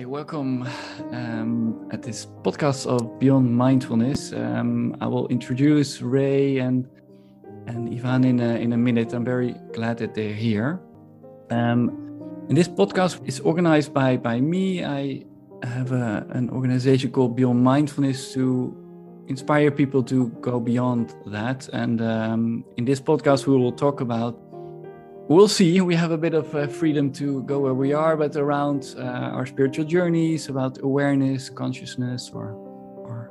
Hey, welcome um, at this podcast of Beyond Mindfulness. Um, I will introduce Ray and and Yvan in a, in a minute. I'm very glad that they're here. Um, and this podcast is organized by by me. I have a, an organization called Beyond Mindfulness to inspire people to go beyond that. And um, in this podcast, we will talk about we'll see. We have a bit of uh, freedom to go where we are, but around uh, our spiritual journeys, about awareness, consciousness, or or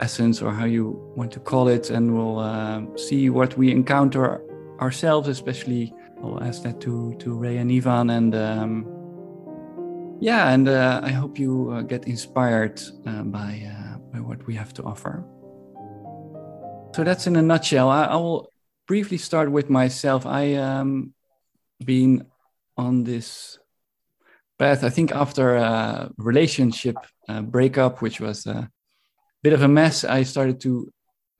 essence, or how you want to call it, and we'll uh, see what we encounter ourselves. Especially, I'll ask that to to Ray and Yvan, and um, yeah, and uh, I hope you uh, get inspired uh, by by what we have to offer. So that's in a nutshell. I, I will briefly start with myself. I um been on this path. I think after a relationship uh, breakup, which was a bit of a mess, I started to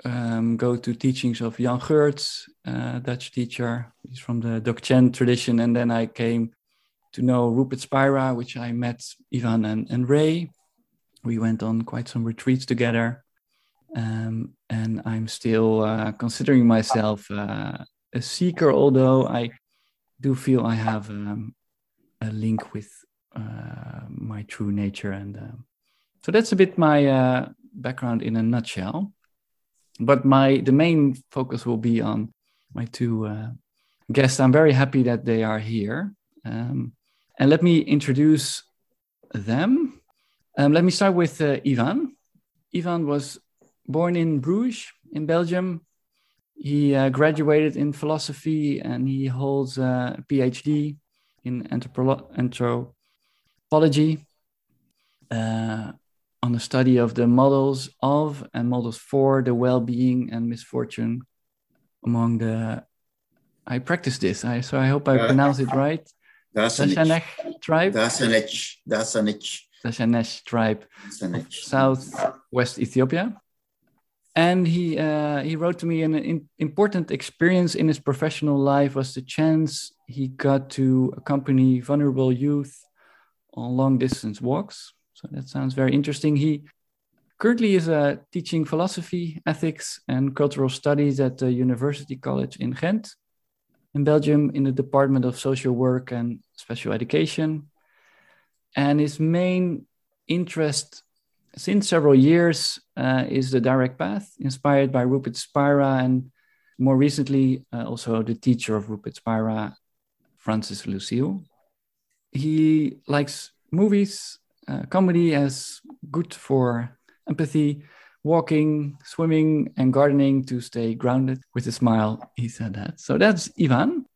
um, go to teachings of Jan Geurts, uh, Dutch teacher. He's from the Dzogchen tradition, and then I came to know Rupert Spira, which I met Yvan and, and Ray. We went on quite some retreats together. Um, and I'm still uh, considering myself uh, a seeker, although I do feel I have um, a link with uh, my true nature. And um, so that's a bit my uh, background in a nutshell. But my the main focus will be on my two uh, guests. I'm very happy that they are here. Um, and let me introduce them. Um, let me start with uh, Yvan. Yvan was born in Bruges, in Belgium. He uh, graduated in philosophy and he holds a PhD in anthropo- anthropology uh, on the study of the models of and models for the well being and misfortune among the. I practice this, I, so I hope I uh, pronounce it right. Dashanech tribe. Dashanech. Dashanech. Dashanech tribe. Dashanech. Southwest Ethiopia and he uh, he wrote to me an important experience in his professional life was the chance he got to accompany vulnerable youth on long distance walks. So that sounds very interesting. He currently is uh, teaching philosophy ethics and cultural studies at the university college in ghent in belgium in the department of social work and special education. And his main interest since several years uh, is the direct path inspired by rupert spira and more recently uh, also the teacher of rupert spira francis lucille. He likes movies uh, comedy as good for empathy walking swimming and gardening to stay grounded with a smile he said that. So that's Yvan.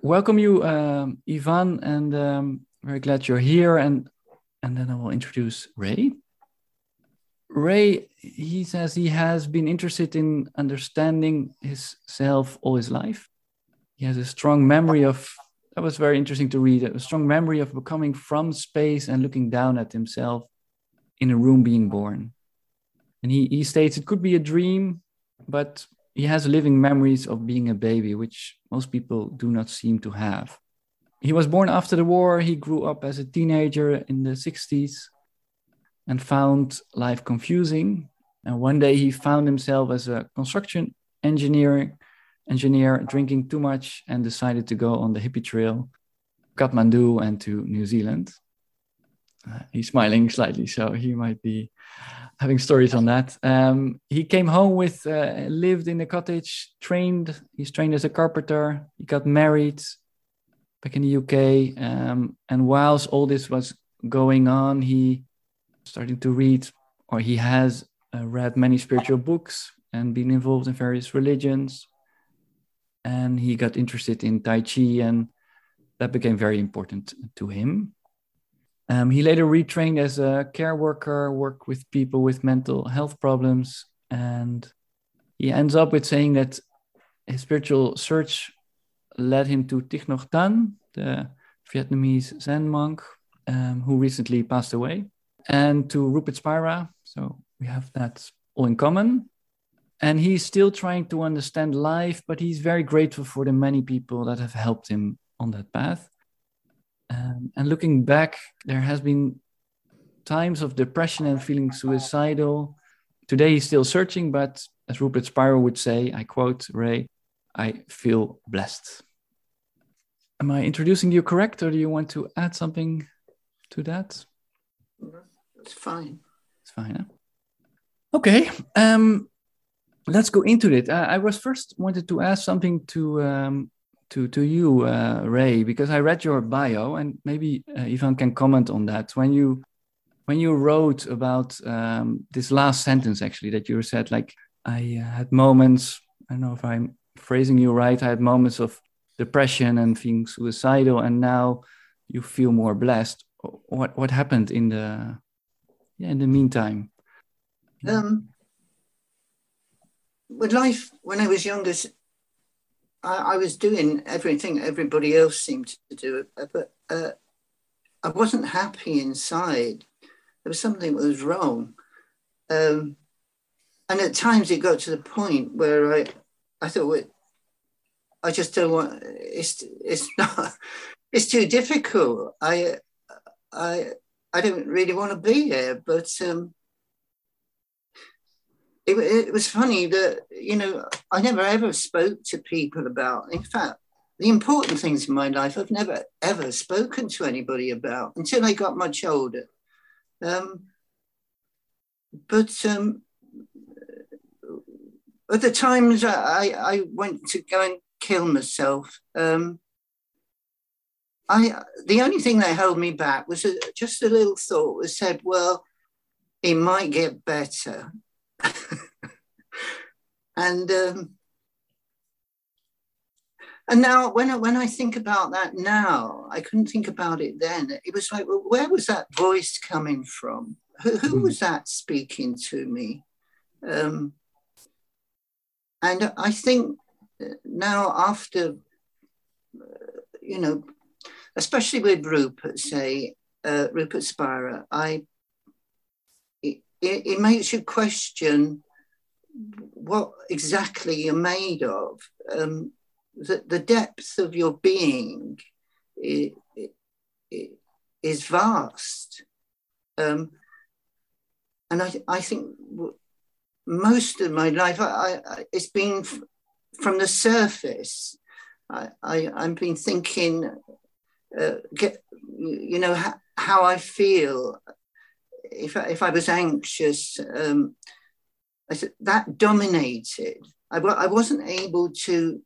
Welcome you um, Yvan and um, very glad you're here. And and then i will introduce ray Ray, he says he has been interested in understanding his self all his life. He has a strong memory of, that was very interesting to read, a strong memory of becoming from space and looking down at himself in a room being born. And he, he states it could be a dream, but he has living memories of being a baby, which most people do not seem to have. He was born after the war. He grew up as a teenager in the 60s and found life confusing. And one day he found himself as a construction engineer, engineer drinking too much and decided to go on the hippie trail, Kathmandu and to New Zealand. Uh, he's smiling slightly, so he might be having stories on that. Um, he came home with, uh, lived in a cottage, trained. He's trained as a carpenter. He got married back in the UK. Um, and whilst all this was going on, he starting to read, or he has uh, read many spiritual books and been involved in various religions. And he got interested in Tai Chi, and that became very important to him. Um, he later retrained as a care worker, worked with people with mental health problems, and he ends up with saying that his spiritual search led him to Thich Nhat Hanh, the Vietnamese Zen monk um, who recently passed away and to Rupert Spira. So we have that all in common. And he's still trying to understand life, but he's very grateful for the many people that have helped him on that path. Um, and looking back, there has been times of depression and feeling suicidal. Today he's still searching, but as Rupert Spira would say, I quote Ray, I feel blessed. Am I introducing you correct, or do you want to add something to that? It's fine. It's fine. Huh? Okay. Um, let's go into it. Uh, I was first wanted to ask something to um, to to you, uh, Ray, because I read your bio, and maybe uh, Yvan can comment on that. When you when you wrote about um, this last sentence, actually, that you said like I uh, had moments. I don't know if I'm phrasing you right. I had moments of depression and feeling suicidal, and now you feel more blessed. What what happened in the in the meantime? Um, with life, when I was younger, I, I, was doing everything everybody else seemed to do, but uh, I wasn't happy inside. There was something that was wrong. Um, and at times it got to the point where I, I thought, well, I just don't want. It's it's not. It's too difficult. I I I didn't really want to be here. But um, it, it was funny that you know I never ever spoke to people about. In fact, the important things in my life I've never ever spoken to anybody about until I got much older. Um, but um, at the times I, I went to go and kill myself, um, I the only thing that held me back was a, just a little thought that said, "Well, it might get better." and um, and now when I, when I think about that now, I couldn't think about it then. It was like, well, where was that voice coming from? Who, who hmm. was that speaking to me? Um, and I think now after, you know, especially with Rupert, say, uh, Rupert Spira, I, it, it makes you question what exactly you're made of. Um, the, the depth of your being is, is vast. Um, and I, I think most of my life, I, I, it's been from the surface. I, I, I've been thinking, uh, get, you know, ha- how I feel if I, if I was anxious. Um, I said, that dominated. I w- I wasn't able to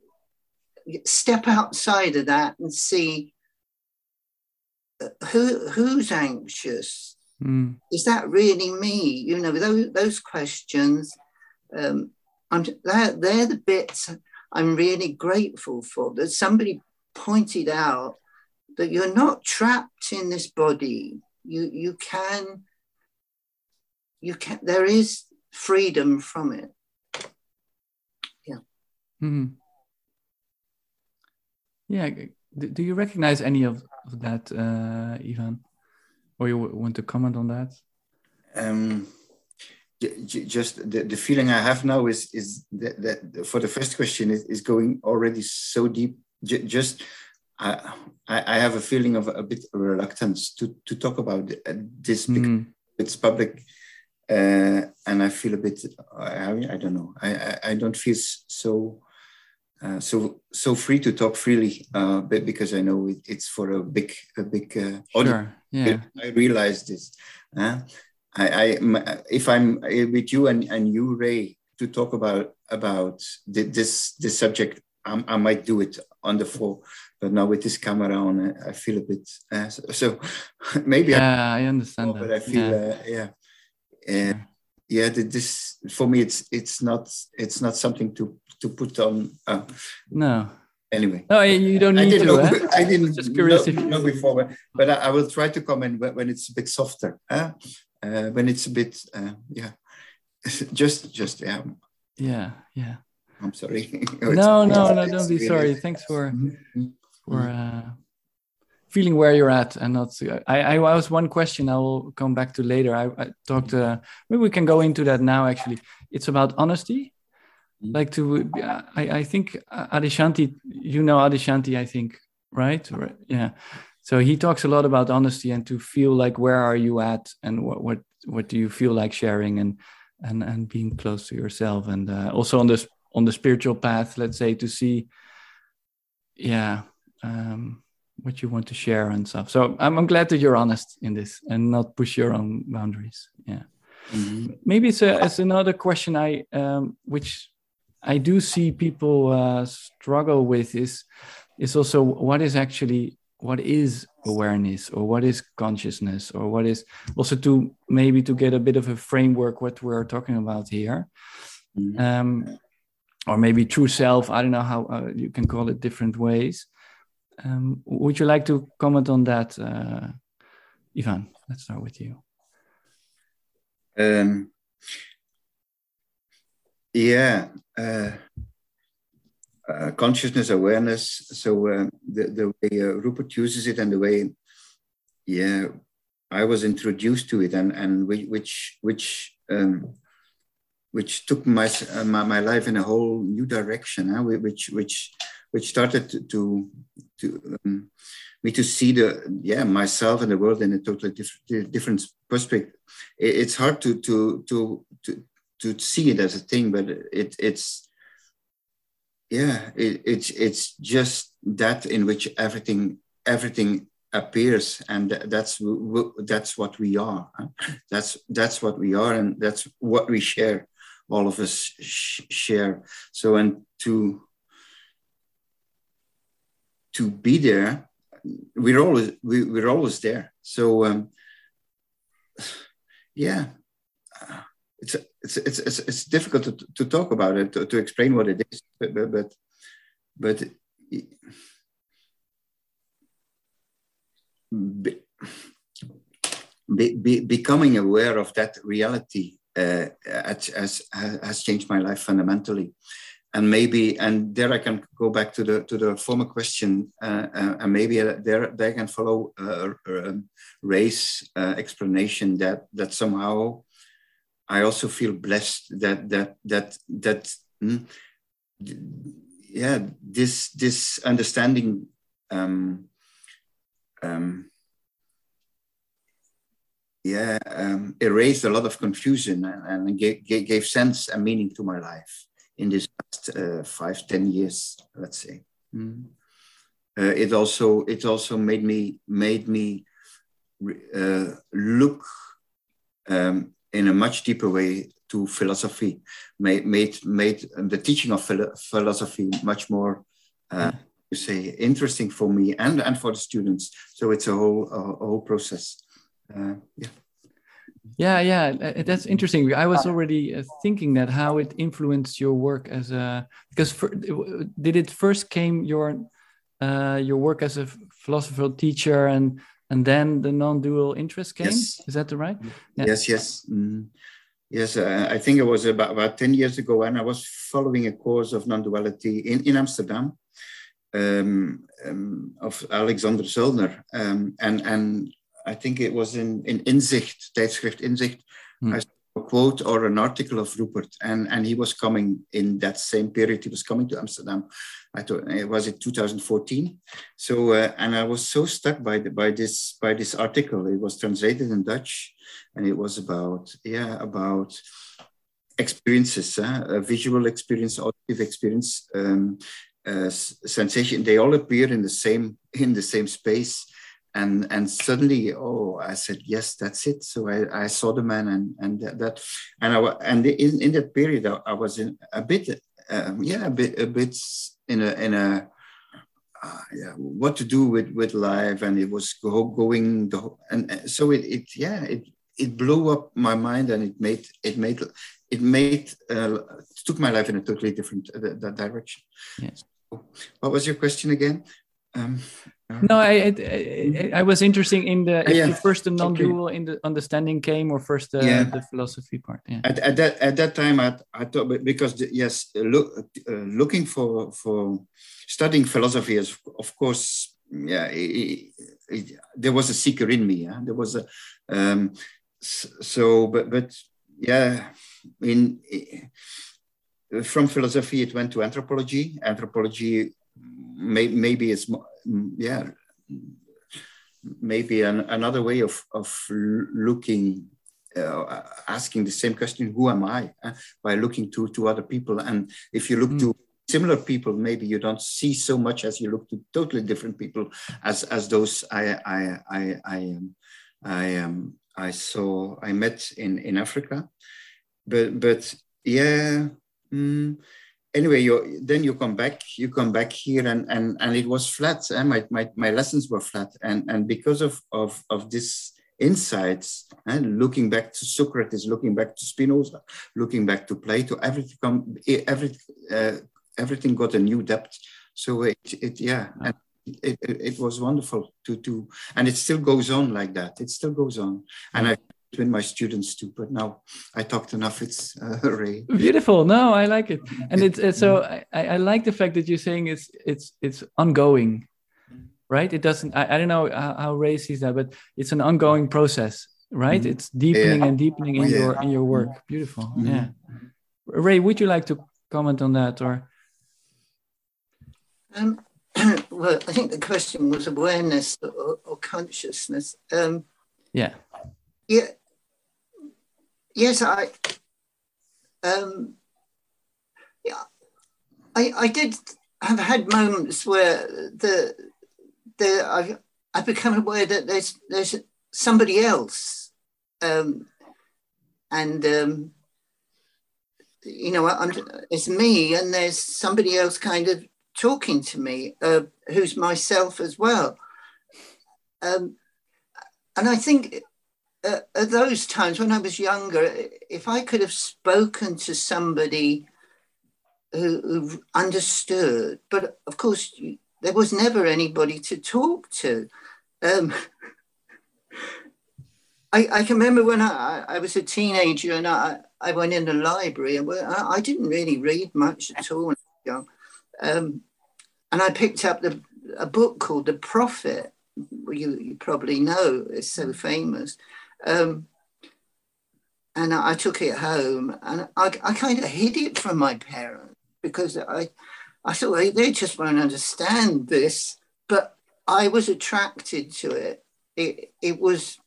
step outside of that and see uh, who who's anxious. Mm. Is that really me? You know, those, those questions. Um, I'm, they're, they're the bits I'm really grateful for. That somebody pointed out that you're not trapped in this body. You you can you can there is freedom from it. Yeah. Mm-hmm. Yeah. Do you recognize any of, that, uh, Yvan? Or you want to comment on that? Um, just the, the feeling I have now is is that, that for the first question is, is going already so deep. J- just I, I have a feeling of a bit of reluctance to to talk about this. Mm. It's public uh, and I feel a bit. I, I don't know. I, I, I don't feel so uh, so so free to talk freely, uh, but because I know it, it's for a big a big uh, audience. Sure. Yeah. I realize this. Uh, I, I if I'm with you and, and you, Ray, to talk about about this this subject, I, I might do it on the floor. But now with this camera on, I feel a bit. Uh, so, so, maybe. Yeah, I, I understand. But I feel, yeah. Uh, yeah uh, yeah this for me it's it's not it's not something to to put on uh, no anyway no you don't need I didn't to know, eh? i didn't just curious know, if you... know before but I, I, will try to comment when, when it's a bit softer uh, uh, when it's a bit uh, yeah just just yeah yeah yeah i'm sorry no no no don't be sorry thanks for mm-hmm. for uh feeling where you're at and not I, I was one question i will come back to later i, I talked uh, maybe we can go into that now actually it's about honesty mm-hmm. like to I, I think Adyashanti you know Adyashanti i think right, right. yeah so he talks a lot about honesty and to feel like where are you at and what what what do you feel like sharing and and and being close to yourself and uh, also on this on the spiritual path let's say to see yeah um, what you want to share and stuff so I'm, I'm glad that you're honest in this and not push your own boundaries yeah mm-hmm. maybe it's a it's another question i um, which i do see people uh, struggle with is is also what is actually what is awareness or what is consciousness or what is also to maybe to get a bit of a framework what we're talking about here mm-hmm. um, or maybe true self. I don't know how uh, you can call it different ways. Um, would you like to comment on that uh, Yvan? Let's start with you. Um, yeah uh, uh, consciousness awareness. So uh, the the way uh, Rupert uses it and the way, yeah, I was introduced to it and and which which um, which took my, my, my life in a whole new direction. Huh? Which which which started to to, to um, me to see the yeah myself and the world in a totally different different perspective. it's hard to to to to to see it as a thing, but it it's yeah it, it's it's just that in which everything everything appears and that's that's what we are that's that's what we are and that's what we share all of us share. So and to to be there we're always we, we're always there. So um yeah it's it's it's it's, it's difficult to, to talk about it to, to explain what it is but but, but be, be, becoming aware of that reality uh, has, has changed my life fundamentally. And maybe and there i can go back to the to the former question uh, uh, and maybe there there i can follow uh, uh ray's uh, explanation that that somehow I also feel blessed that that that that mm, yeah this this understanding um, um, yeah um, erased a lot of confusion and, and gave, gave, sense and meaning to my life in this last uh, five ten years let's say mm. uh, it also it also made me made me uh, look um, in a much deeper way to philosophy, made made made the teaching of philosophy much more, uh, you say, interesting for me and and for the students. So it's a whole a, a whole process. Uh, yeah. Yeah, yeah, that's interesting. I was already uh, thinking that how it influenced your work as a because for, did it first came your uh, your work as a philosopher teacher and and then the non-dual interest came. Yes. Is that the right? Yeah. Yes, yes. Mm. Yes, uh, I think it was about, about 10 years ago, and I was following a course of non-duality in, in Amsterdam um, um, of Alexander Zollner. Um, and, and I think it was in, in Inzicht, tijdschrift Inzicht, hmm. I a quote or an article of Rupert, and, and he was coming in that same period. He was coming to Amsterdam. I thought it was in 2014. So uh, and I was so stuck by the, by this by this article. It was translated in Dutch, and it was about yeah about experiences, uh, a visual experience, auditive experience, um, uh, sensation. They all appear in the same in the same space and and suddenly oh i said yes that's it. So i, I saw the man and and that and i and in, in that period i, I was in a bit um, yeah a bit a bit in a in a uh, yeah, what to do with with life. And it was go, going the and so it, it yeah it it blew up my mind and it made it made it made uh, took my life in a totally different uh, direction. Yes so, what was your question again? Um, no, I, I, I was interested in the yeah. first the non-dual okay. in the understanding came or first the, yeah. the philosophy part. Yeah. At, at that at that time, I, I thought because the, yes, look, uh, looking for for studying philosophy is of course yeah. It, it, there was a seeker in me. Yeah? There was a um, so but but yeah in from philosophy it went to anthropology. Anthropology may, maybe it's more, yeah. Maybe an, another way of, of looking uh, asking the same question who am i uh, by looking to to other people. And if you look mm. to similar people maybe you don't see so much as you look to totally different people as as those i i i i am i um i saw i met in in africa. But but yeah mm, anyway you then you come back you come back here and and and it was flat and my, my my lessons were flat and and because of of of this insights and looking back to Socrates, looking back to Spinoza, looking back to Plato, everything, come, every, uh, everything got a new depth. So it, it yeah, and it, it, it, was wonderful to do, and it still goes on like that. It still goes on, and I with my students too. But now I talked enough. It's uh, Ray. Beautiful. No, I like it, and it's, it's so I, I like the fact that you're saying it's it's it's ongoing right? It doesn't. I, I don't know how, how Ray sees that, but it's an ongoing process, right? Mm-hmm. It's deepening yeah. and deepening in yeah. your in your work. Beautiful. Mm-hmm. Yeah. Ray, would you like to comment on that or? Um, well, I think the question was awareness or, or consciousness. Um, yeah. Yeah. Yes, I. Um, yeah, I I did have had moments where the there, I've, I've become aware that there's there's somebody else, um, and um, you know, I'm, it's me, and there's somebody else kind of talking to me, uh, who's myself as well. Um, and I think uh, at those times when I was younger, if I could have spoken to somebody who, who understood, but of course, you, there was never anybody to talk to. Um, I, I, can remember when I, I, was a teenager and I, I went in the library and I, I didn't really read much at all. Um, and I picked up the, a book called The Prophet. You, you probably know, it's so famous. Um, and I, took it home and I, I kind of hid it from my parents because I, I thought they, they just won't understand this, but I was attracted to it. It it was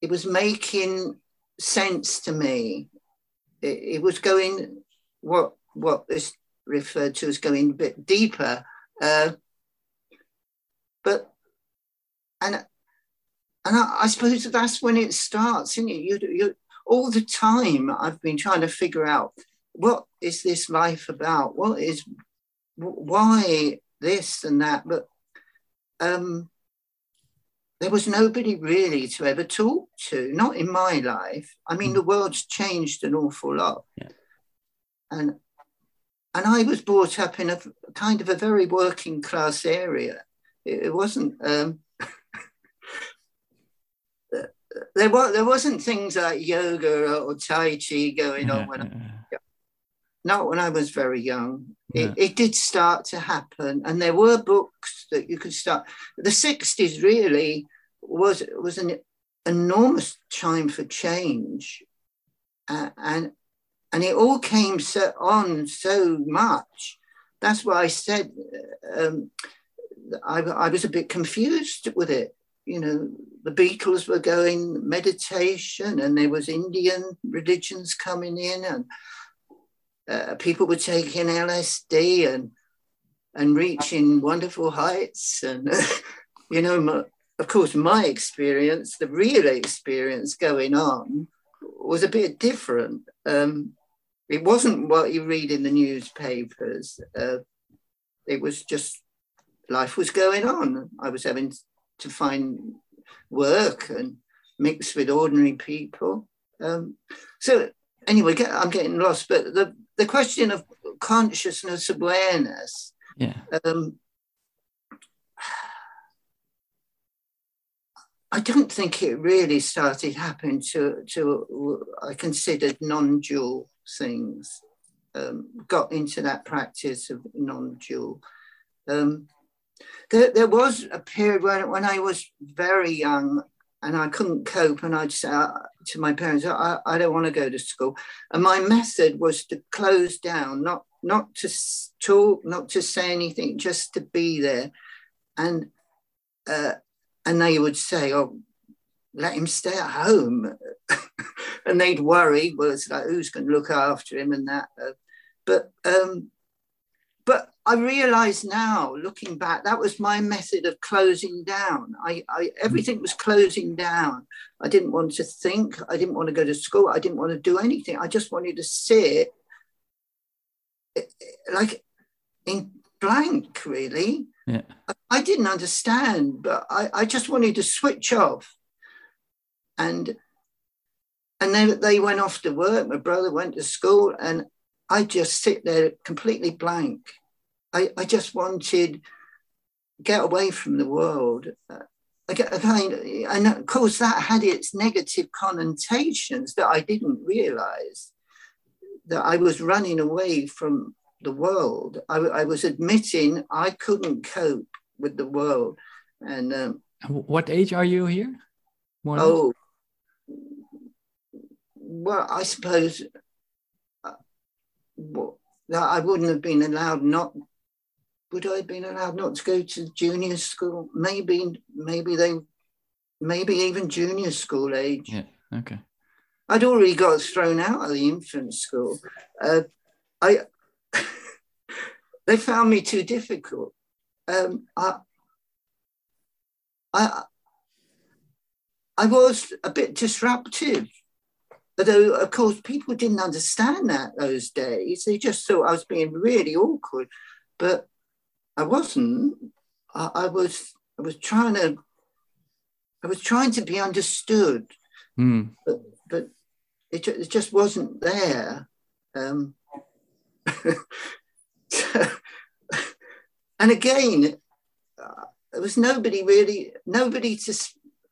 it was making sense to me. It, it was going what what is referred to as going a bit deeper, uh, but and and I, I, suppose that's when it starts, isn't it? You, you all the time I've been trying to figure out what is this life about? What is why this and that, but um, there was nobody really to ever talk to, not in my life. I mean, mm. the world's changed an awful lot. Yeah. And and I was brought up in a kind of a very working class area. It, it wasn't um, there was there wasn't things like yoga or tai chi going on when I, not when I was very young. It, it, did start to happen, and there were books that you could start. The '60s really was was an enormous time for change, uh, and and it all came so, on so much. That's why I said um, I, I was a bit confused with it. You know, the Beatles were going meditation, and there was Indian religions coming in, and uh, people were taking LSD and and reaching wonderful heights. And you know, my, of course, my experience, the real experience going on, was a bit different. Um, it wasn't what you read in the newspapers. Uh, it was just life was going on. I was having to find work and mix with ordinary people. Um, so anyway, get, I'm getting lost. But the the question of consciousness awareness. Yeah. Um, I don't think it really started happening to, to I considered non-dual things. Um, got into that practice of non-dual. Um, there, there was a period when, when I was very young and I couldn't cope, and I'd say uh, to my parents, I, I don't want to go to school. And my method was to close down, not not to talk, not to say anything, just to be there, and uh, and they would say, "Oh, let him stay at home," and they'd worry, well, it's like who's going to look after him and that. Uh, but um, I realise now, looking back, that was my method of closing down. I, I everything was closing down. I didn't want to think. I didn't want to go to school. I didn't want to do anything. I just wanted to sit, eh, eh, like in blank, really. Yeah. I didn't understand, but I, I just wanted to switch off. And and then they went off to work. My brother went to school, and I just sit there completely blank. I, I just wanted get away from the world. Again, and of course that had its negative connotations that I didn't realize that I was running away from the world. I, I was admitting I couldn't cope with the world. And um, what age are you here? More oh, well, I suppose uh, well, I wouldn't have been allowed not. Would I have been allowed not to go to junior school? Maybe, maybe they, maybe even junior school age. Yeah. Okay. I'd already got thrown out of the infant school. Uh, I they found me too difficult. Um, I, I, I was a bit disruptive. Although, of course, people didn't understand that those days. They just thought I was being really awkward. But I wasn't. I, I was I was trying to I was trying to be understood. Mm. But but it, it just wasn't there. Um, and again, uh, there was nobody really, nobody to,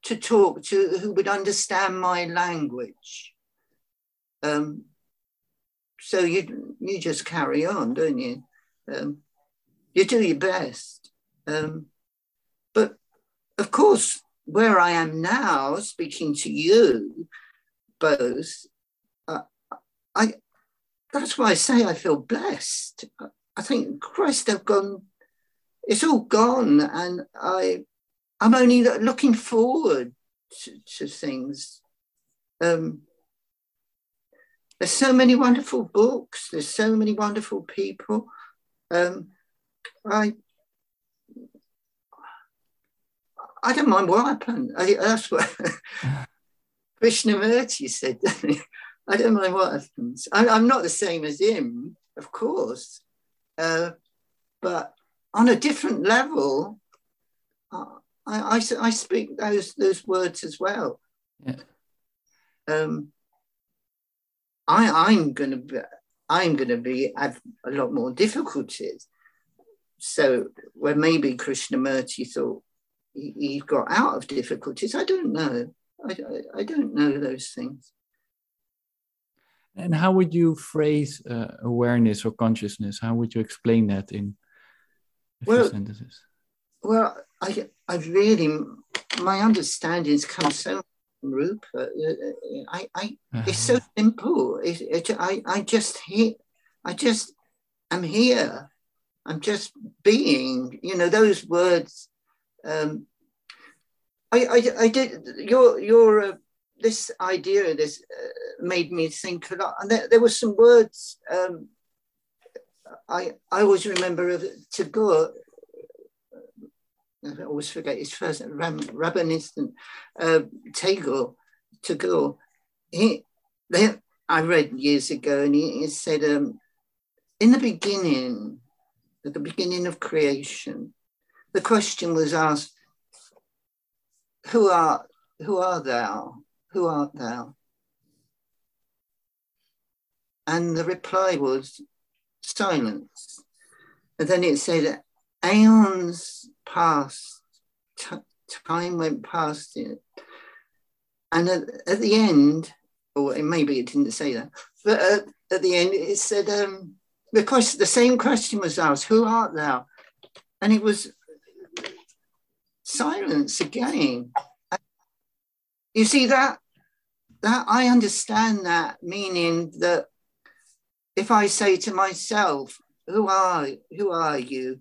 to talk to who would understand my language. Um, so you you just carry on, don't you? Um, you do your best. Um, but of course, where I am now, speaking to you both, uh, I that's why I say I feel blessed. I think Christ have gone. It's all gone, and I I'm only looking forward to, to things. Um, there's so many wonderful books. There's so many wonderful people. Um, I I don't mind what happened. I, that's what Krishnamurti said. I don't mind what happens. I, I'm not the same as him, of course, uh, but on a different level, I, I, I, speak those those words as well. Yeah. Um, I, I'm going to be, I'm going to be have a lot more difficulties. So where maybe Krishnamurti thought he, he got out of difficulties, I don't know. I, I, I don't know those things. And how would you phrase uh, awareness or consciousness? How would you explain that in a well, few sentences? Well, I, I really, my understandings come so from Rupert. Uh, uh, I, I, uh-huh. it's so simple. It, it, I, I just hear, I just, I'm here. I'm just being. You know those words. Um, I, I, I did. Your, your. Uh, this idea this uh, made me think a lot. And there, there were some words um, I I always remember of Tagore. I always forget his first Ram, Rabindranath uh, Tagore. Tagore. He, they, I read years ago, and he, he said, um, in the beginning, at the beginning of creation, the question was asked, "Who are who are thou?" Who art thou? And the reply was silence. And then it said, aeons passed, t- time went past it. And at, at, the end, or maybe it didn't say that, but at, at the end it said, um, question, the same question was asked, Who art thou? And it was silence again. You see that that I understand that meaning that if I say to myself, "Who are who are you?"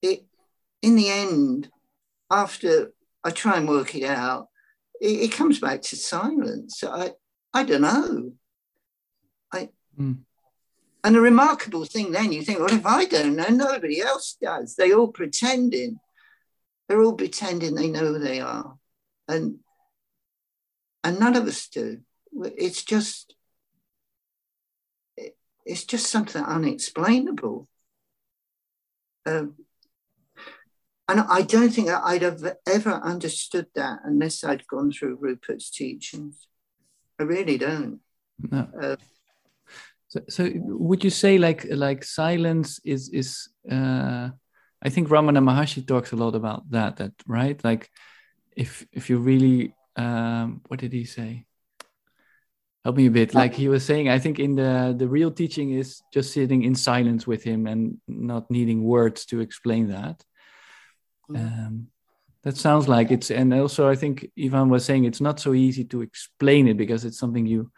It in the end, after I try and work it out. It, it comes back to silence. I, I don't know. I, mm. And a remarkable thing then, you think, well, if I don't know, nobody else does. They all pretending. They're all pretending they know they are. And and none of us do. It's just it's just something unexplainable. Um, and I don't think I'd have ever understood that unless I'd gone through Rupert's teachings. I really don't. No. Uh, so, so would you say like like silence is is uh, I think Ramana Maharshi talks a lot about that that right? Like if if you really um, what did he say? Help me a bit. Like he was saying I think in the the real teaching is just sitting in silence with him and not needing words to explain that. Mm. um, that sounds like it's and also I think Yvan was saying it's not so easy to explain it because it's something you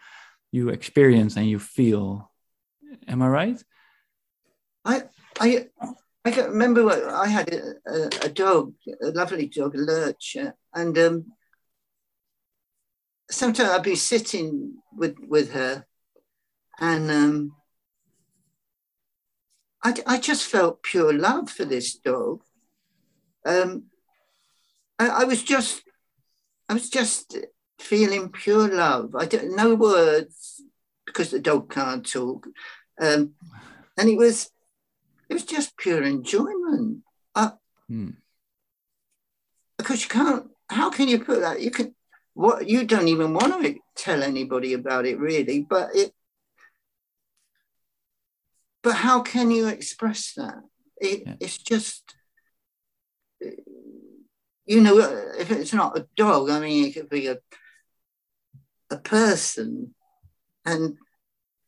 you experience and you feel. Am I right? I I I can remember what I had a, a, dog, a lovely dog, a lurcher, and um, sometimes I'd be sitting with with her, and um, I I just felt pure love for this dog. Um, I, I was just I was just feeling pure love. I don't no words because the dog can't talk, um, and it was it was just pure enjoyment. Uh, hmm. Because you can't. How can you put that? You can. What you don't even want to tell anybody about it, really. But it. But how can you express that? It, yeah. It's just you know, if it's not a dog, I mean, it could be a a person. And,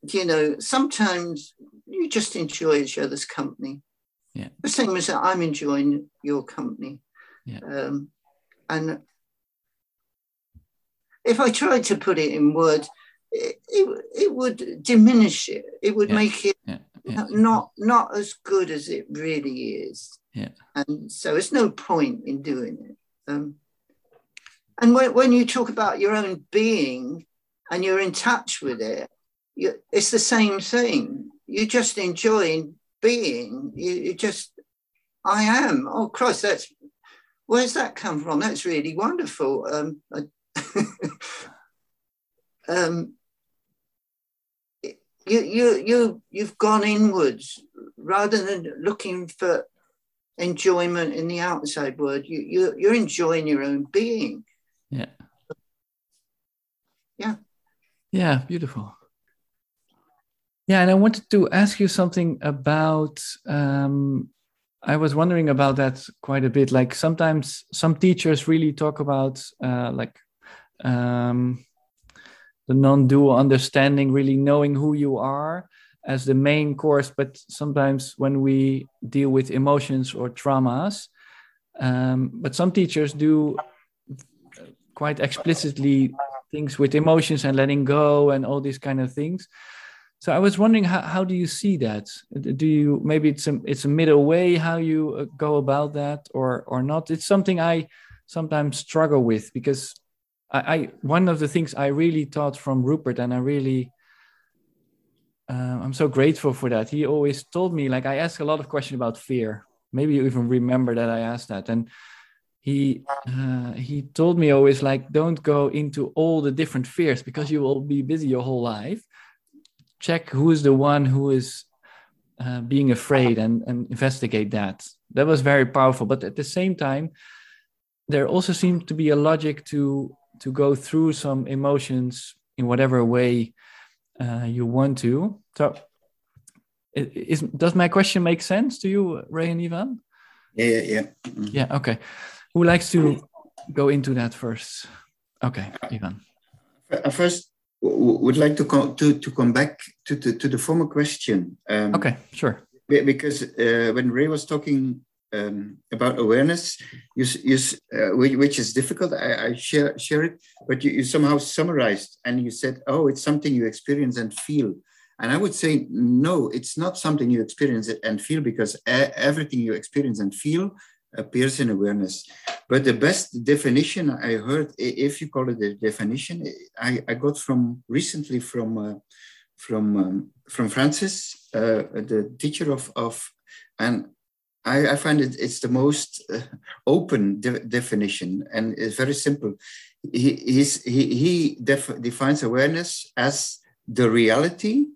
you know, sometimes you just enjoy each other's company. Yeah. The same as I'm enjoying your company. Yeah. Um, and if I tried to put it in words, it, it, it would diminish it. It would yeah. make it yeah. Yeah. not not as good as it really is. Yeah. And so it's no point in doing it. Um, and when, when you talk about your own being and you're in touch with it, you, it's the same thing. You're just enjoy being. You, you just, I am. Oh Christ, that's where's that come from? That's really wonderful. Um, um, you you you you've gone inwards rather than looking for enjoyment in the outside world. You you you're enjoying your own being. Yeah. Yeah. Yeah, beautiful. Yeah, and I wanted to ask you something about. Um, I was wondering about that quite a bit. Like sometimes some teachers really talk about uh, like um, the non-dual understanding, really knowing who you are as the main course. But sometimes when we deal with emotions or traumas, um, but some teachers do quite explicitly things with emotions and letting go and all these kind of things. So I was wondering how, how do you see that? Do you maybe it's a it's a middle way how you uh, go about that or or not? It's something I sometimes struggle with because I, I one of the things I really taught from Rupert and I really uh, I'm so grateful for that. He always told me like I ask a lot of questions about fear. Maybe you even remember that I asked that and he uh, he told me always like don't go into all the different fears because you will be busy your whole life. Check who is the one who is uh, being afraid and, and investigate that. That was very powerful but at the same time there also seemed to be a logic to to go through some emotions in whatever way uh, you want to. So is, does my question make sense to you ray and Yvan? Yeah yeah yeah, mm-hmm. yeah okay who likes to go into that first? Okay, Yvan. Uh, first, would like to come to, to come back to, to, to the former question. Um, okay, sure. Because uh, when Ray was talking um, about awareness, you, you, uh, which is difficult, I, I, share, share it, but you, you somehow summarized and you said, oh, it's something you experience and feel. And I would say, no, it's not something you experience and feel because everything you experience and feel appears in awareness. But the best definition I heard, if you call it a definition, I, I got from recently from uh, from um, from Francis, uh, the teacher of of, and I, I find it it's the most uh, open de definition and it's very simple. He he's, he he def defines awareness as the reality,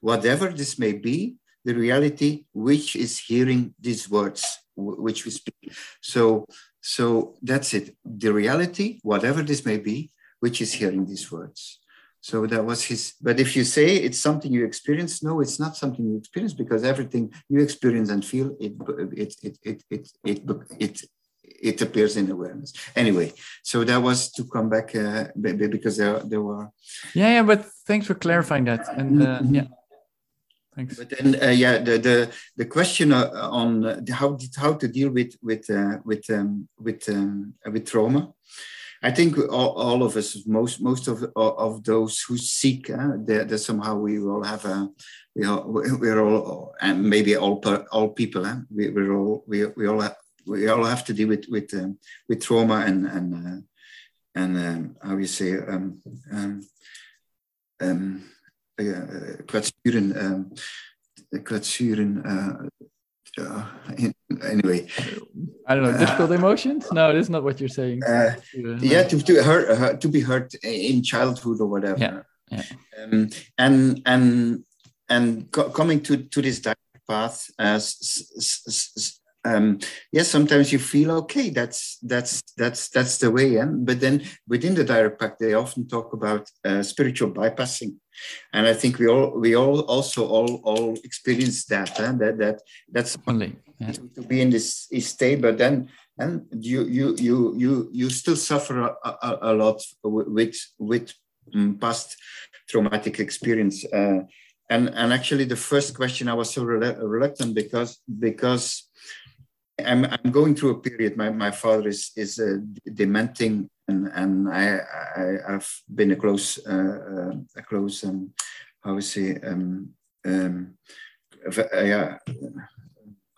whatever this may be, the reality which is hearing these words which we speak. So, so that's it. The reality, whatever this may be, which is hearing these words. So that was his. But if you say it's something you experience, no, it's not something you experience because everything you experience and feel it it it it it it, it, it appears in awareness. Anyway, so that was to come back uh, because there there were. Yeah, yeah, but thanks for clarifying that. And uh, yeah, Thanks. But then, uh, yeah, the the the question uh, on uh, how how to deal with with uh, with um, with um, with trauma. I think all, all, of us, most most of of those who seek, uh, that somehow we all have a, we all we're all, and maybe all all people, uh, we, we're all we, we all have, we all have to deal with with um, with trauma and and uh, and um, how you say um, um, um, kwetsuren, um, kwetsuren. Uh, anyway, I don't know. Difficult emotions? No, that's not what you're saying. Uh, yeah, to to hurt, uh, to be hurt in childhood or whatever. Yeah, yeah. Um, and and and co coming to to this dark path as um, yes, sometimes you feel okay. That's that's that's that's the way. Yeah? But then within the direct path, they often talk about uh, spiritual bypassing, and I think we all we all also all all experience that. Huh? That that that's only yeah. to, to, be in this state. But then and you you you you you still suffer a, a, a lot with with um, past traumatic experience. Uh, and and actually, the first question I was so reluctant because because I'm, I'm going through a period. My, my father is is uh, dementing, and and I, I have been a close uh, uh, a close um, how would say um, um, uh, yeah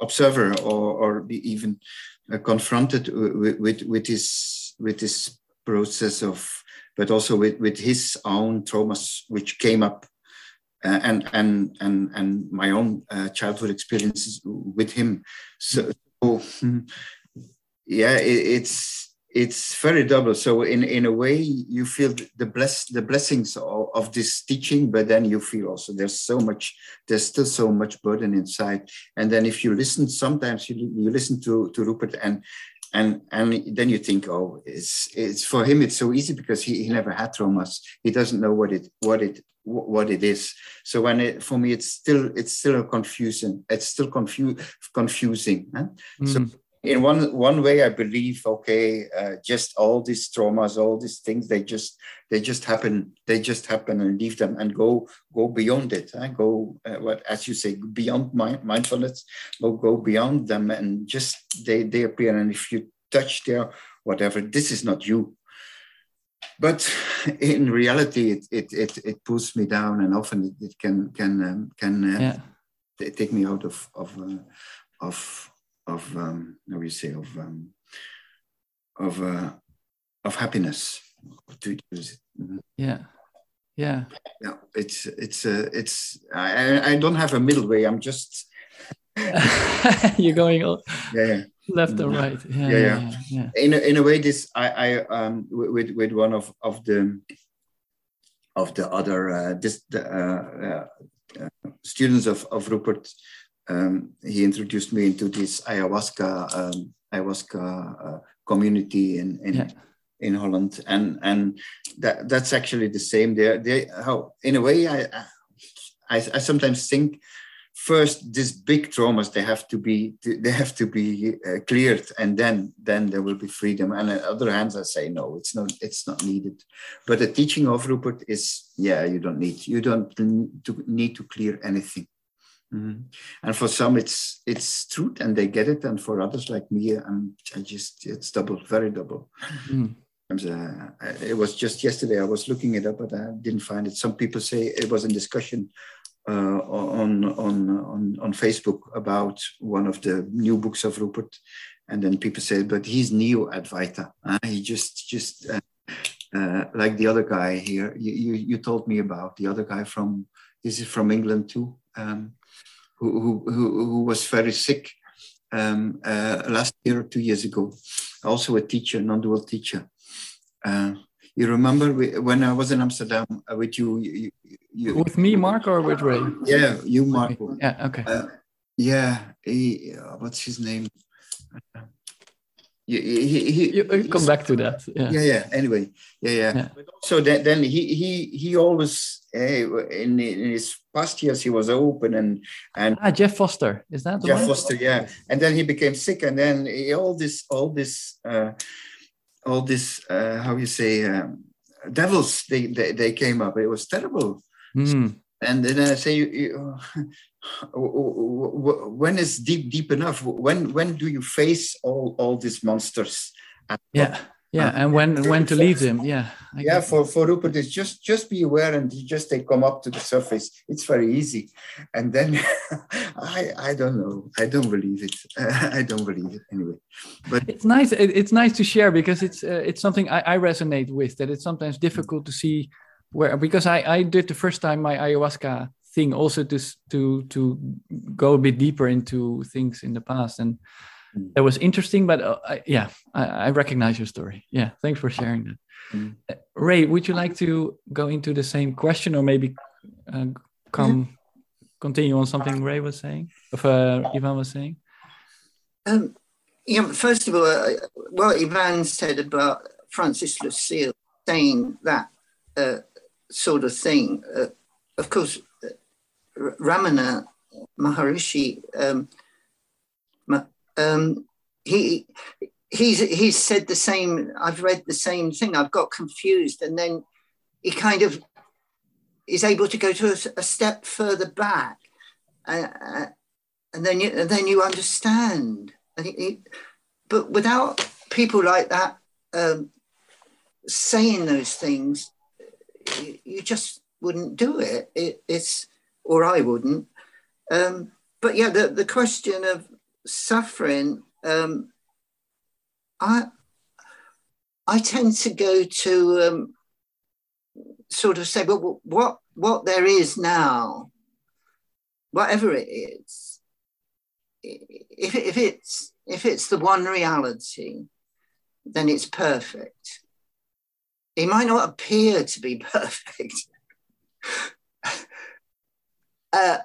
observer or or even confronted with, with with his with this process of but also with with his own traumas which came up uh, and and and and my own uh, childhood experiences with him. So Oh, yeah, it, it's it's very double. So in in a way, you feel the bless the blessings of, of, this teaching, but then you feel also there's so much, there's still so much burden inside. And then if you listen, sometimes you you listen to to Rupert and and and then you think, oh, it's it's for him it's so easy because he, he never had traumas. He doesn't know what it what it what it is. So when it for me, it's still it's still a confusion. It's still confu- confusing. Huh? Mm. So in one one way, I believe okay, uh, just all these traumas, all these things, they just they just happen. They just happen and leave them and go go beyond it. Huh? Go uh, what as you say beyond mind, mindfulness. Go go beyond them and just they they appear. And if you touch their whatever, this is not you but in reality, it, it, it, it, pulls me down, and often it, it can can um, can uh, yeah. take me out of of uh, of of um, how do you say of um, of uh, of happiness. To use it. Mm-hmm. Yeah, yeah, yeah. It's it's uh, it's I I don't have a middle way. I'm just. You're going all. Yeah, yeah left or right yeah yeah, yeah. yeah, yeah. in, a, in a way this i i um with with one of of the of the other uh, this the, uh, uh, students of of rupert um, he introduced me into this ayahuasca um, ayahuasca uh, community in in, in holland. And and that that's actually the same. There they how in a way i i, I sometimes think first these big traumas they have to be they have to be uh, cleared and then then there will be freedom. And on other hands i say no it's not it's not needed. But the teaching of rupert is yeah you don't need you don't need to clear anything mm-hmm. and for some it's it's truth and they get it and for others like me i'm i just it's double very double mm-hmm. Uh, it was just yesterday. I was looking it up, but I didn't find it. Some people say it was in discussion uh, on, on, on, on Facebook about one of the new books of Rupert. and then people say, but he's neo Advaita. Uh, he just just uh, uh, like the other guy here. You, you, you told me about the other guy from this is from England too, um, who, who who was very sick um, uh, last year or two years ago. Also a teacher, non-dual teacher. Uh, you remember when I was in Amsterdam uh, with you, you, you, With me, Mark, or with Ray? Yeah, you, Mark. Yeah. Okay. yeah. He, what's his name? He, he, he, you come back to that. Yeah. yeah, yeah. Anyway, yeah, yeah. yeah. But also then, then he he he always uh, in, in his past years he was open and and ah Jeff Foster is that Jeff one? Foster? Yeah, and then he became sick, and then he, all this all this uh, all this uh, how you say um, devils they, they they came up. It was terrible. Mm. And then I say, you, you, when is deep deep enough? When when do you face all all these monsters? Yeah, yeah, and when when to leave them? Yeah, I yeah. For for Rupert, it's just just be aware and just they come up to the surface. It's very easy, and then I I don't know. I don't believe it. I don't believe it anyway. But it's nice. It's nice to share because it's uh, it's something I, I resonate with. That it's sometimes difficult to see where because I I did the first time my ayahuasca thing also to to to go a bit deeper into things in the past. And mm. that was interesting but uh, I, yeah I, I, recognize your story. Yeah thanks for sharing that. Mm. uh, ray would you like to go into the same question or maybe uh, come continue on something ray was saying of uh, Yvan was saying? Um, yeah first of all uh, what Yvan said about francis lucille saying that uh, sort of thing. Of course Ramana Maharishi, um, um, he he's he's said the same. I've read the same thing. I've got confused, and then he kind of is able to go to a, a step further back, uh, uh, and then you and then you understand. He, but without people like that um, saying those things, you, you, just wouldn't do it. it it's or I wouldn't. Um, but yeah, the, the question of suffering, um, I I tend to go to um, sort of say, well, what what there is now, whatever it is, if, if it's if it's the one reality, then it's perfect. It might not appear to be perfect, uh,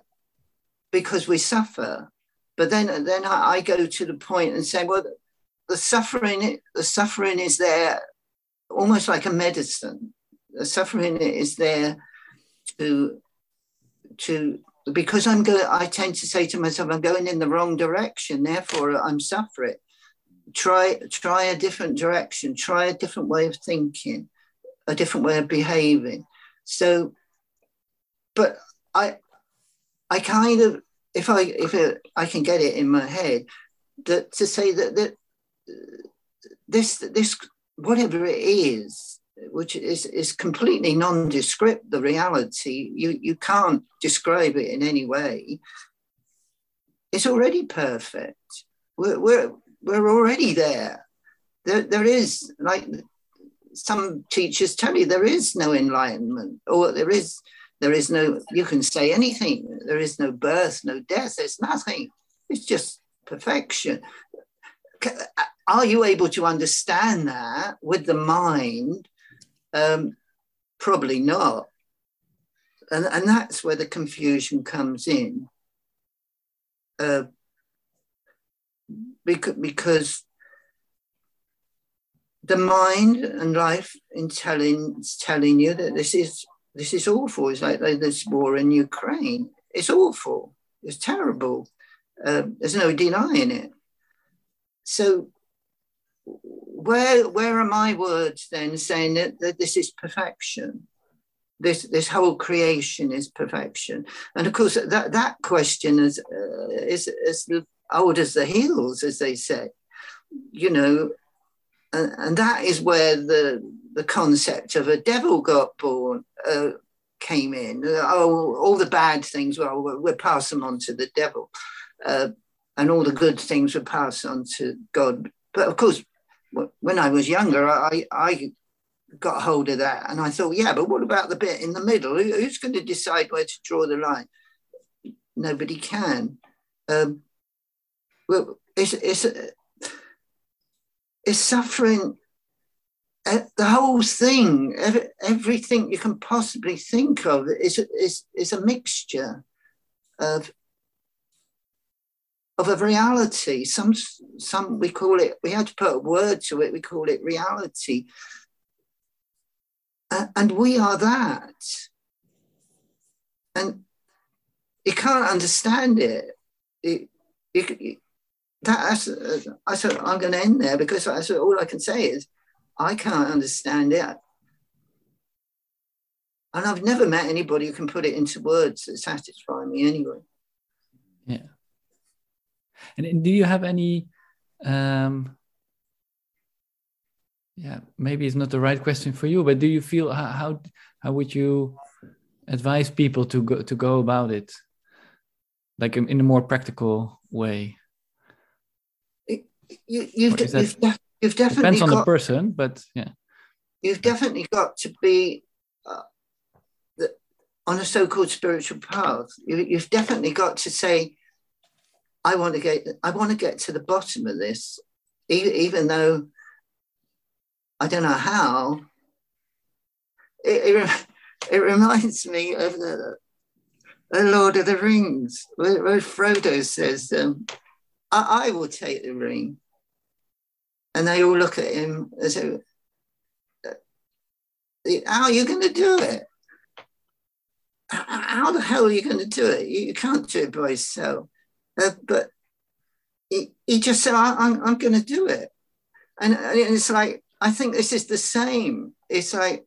because we suffer. But then, then I, go to the point and say, well, the suffering, the suffering is there, almost like a medicine. The suffering is there to, to because I'm going. I tend to say to myself, I'm going in the wrong direction. Therefore, I'm suffering. Try, try a different direction. Try a different way of thinking, a different way of behaving. So, but I, I kind of, if I if it, I can get it in my head, that to say that that this this whatever it is, which is is completely nondescript, the reality you you can't describe it in any way. It's already perfect. We're we're we're already there. There there is like some teachers tell you there is no enlightenment or there is there is no, you can say anything. There is no birth, no death. There's nothing. It's just perfection. Are you able to understand that with the mind? Um, probably not. And, and that's where the confusion comes in. Uh, because, because the mind and life in telling telling you that this is this is awful. It's like this war in Ukraine. It's awful. It's terrible. Uh, there's no denying it. So, where where are my words then saying that, that this is perfection? This this whole creation is perfection, and of course that that question is uh, is as old as the hills, as they say. You know, and, and that is where the the concept of a devil got born uh, came in. Oh, all the bad things. Well, we'll pass them on to the devil. Uh, and all the good things were pass on to God. But of course, when I was younger, I, I got hold of that and I thought, yeah, but what about the bit in the middle? Who's going to decide where to draw the line? Nobody can. Um, well, it's, it's, it's suffering. The whole thing, every, everything you can possibly think of, is, is, is a mixture of of a reality. Some, some we call it. We had to put a word to it. We call it reality, uh, and we are that. And you can't understand it. it, it that, I said, I'm going to end there because I said, all I can say is, I can't understand it. And I've never met anybody who can put it into words that satisfy me anyway. Yeah. And do you have any, um, yeah, maybe it's not the right question for you, but do you feel how, how, how would you advise people to go, to go about it? Like in, in a more practical way? you, you've, you've, you've, definitely depends on got, the person, but yeah, you've definitely got to be uh, the, on a so-called spiritual path. You, you've definitely got to say, "I want to get, I want to get to the bottom of this," even, even though I don't know how. It, it, it reminds me of the, the Lord of the Rings, where, where Frodo says. Um, I, I will take the ring. And they all look at him as if, how are you going to do it? How the hell are you going to do it? You can't do it by yourself. Uh, but he, he, just said, I, am I'm going to do it. And, and it's like, I think this is the same. It's like,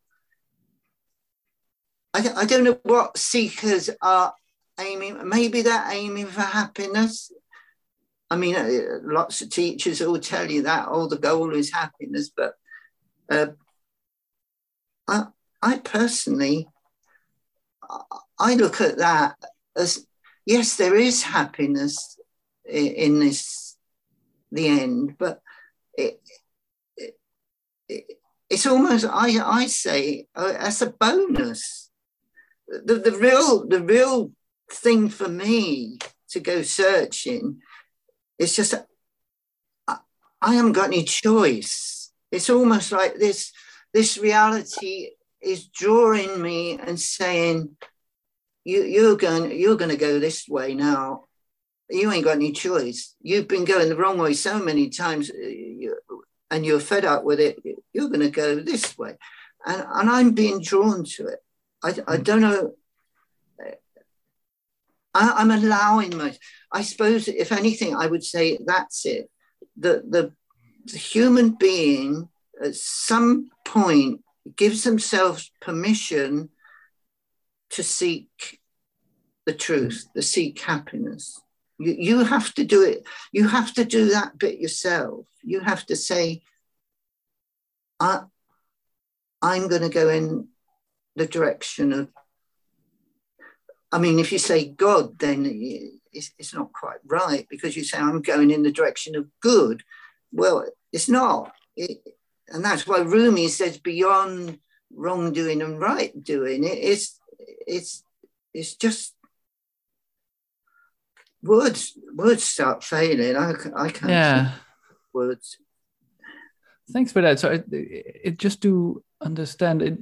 I, I don't know what seekers are aiming. Maybe they're aiming for happiness. I mean, uh, lots of teachers will tell you that, oh, the goal is happiness. But uh, I, I personally, I look at that as yes, there is happiness in, this, the end, but it, it, it, it's almost, I, I say, uh, as a bonus. The, the real, the real thing for me to go searching it's just, I, I haven't got any choice. It's almost like this, this reality is drawing me and saying, you, you're going, you're going to go this way now. You ain't got any choice. You've been going the wrong way so many times, uh, and you're fed up with it. You're going to go this way, and and I'm being drawn to it. I, I mm. don't know I, am allowing my, I suppose, if anything, I would say that's it. The, the, the human being at some point gives themselves permission to seek the truth, to seek happiness. You, you have to do it. You have to do that bit yourself. You have to say, I, I'm going to go in the direction of I mean, if you say God, then it's, it's not quite right because you say, I'm going in the direction of good. Well, it's not. It, and that's why Rumi says beyond wrongdoing and right doing. It, it's, it's, it's just words words start failing. I, I can't yeah. words. Thanks for that. So it, it, just to understand it,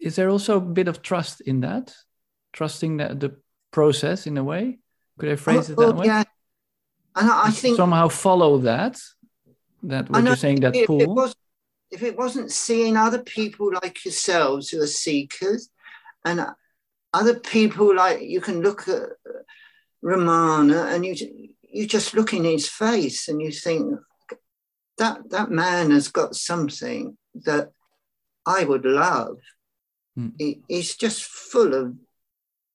is there also a bit of trust in that? Trusting that the process in a way. Could I phrase oh, it that oh, way? Yeah, and I, I think somehow follow that. That what you're saying that if pool. It was, if it wasn't seeing other people like yourselves who are seekers, and other people like you can look at Ramana and you you just look in his face and you think that that man has got something that I would love. Hmm. He, he's just full of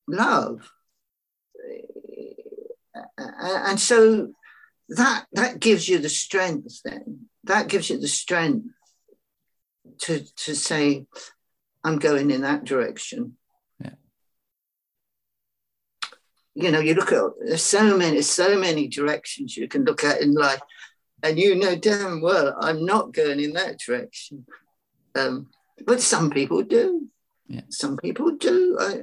love. And so that that gives you the strength then. That gives you the strength to to say, I'm going in that direction. Yeah. you know, you look at there's so many, so many directions you can look at in life, and you know damn well I'm not going in that direction. Um, but some people do. Yeah. Some people do. I,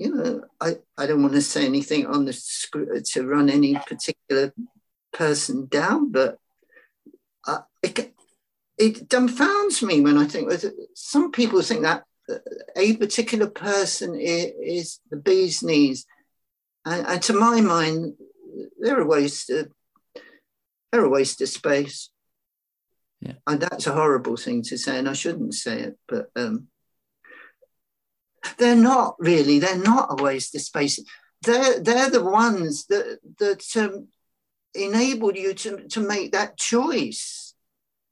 you know, I, I don't want to say anything on the script to run any particular person down, but I, it, it dumbfounds me when I think that some people think that a particular person is, is the bee's knees, and, and, to my mind, they're a waste. Of, they're a waste of space. Yeah. And that's a horrible thing to say, and I shouldn't say it, but um, they're not really. They're not a waste of space. They're they're the ones that that um, enable you to to make that choice.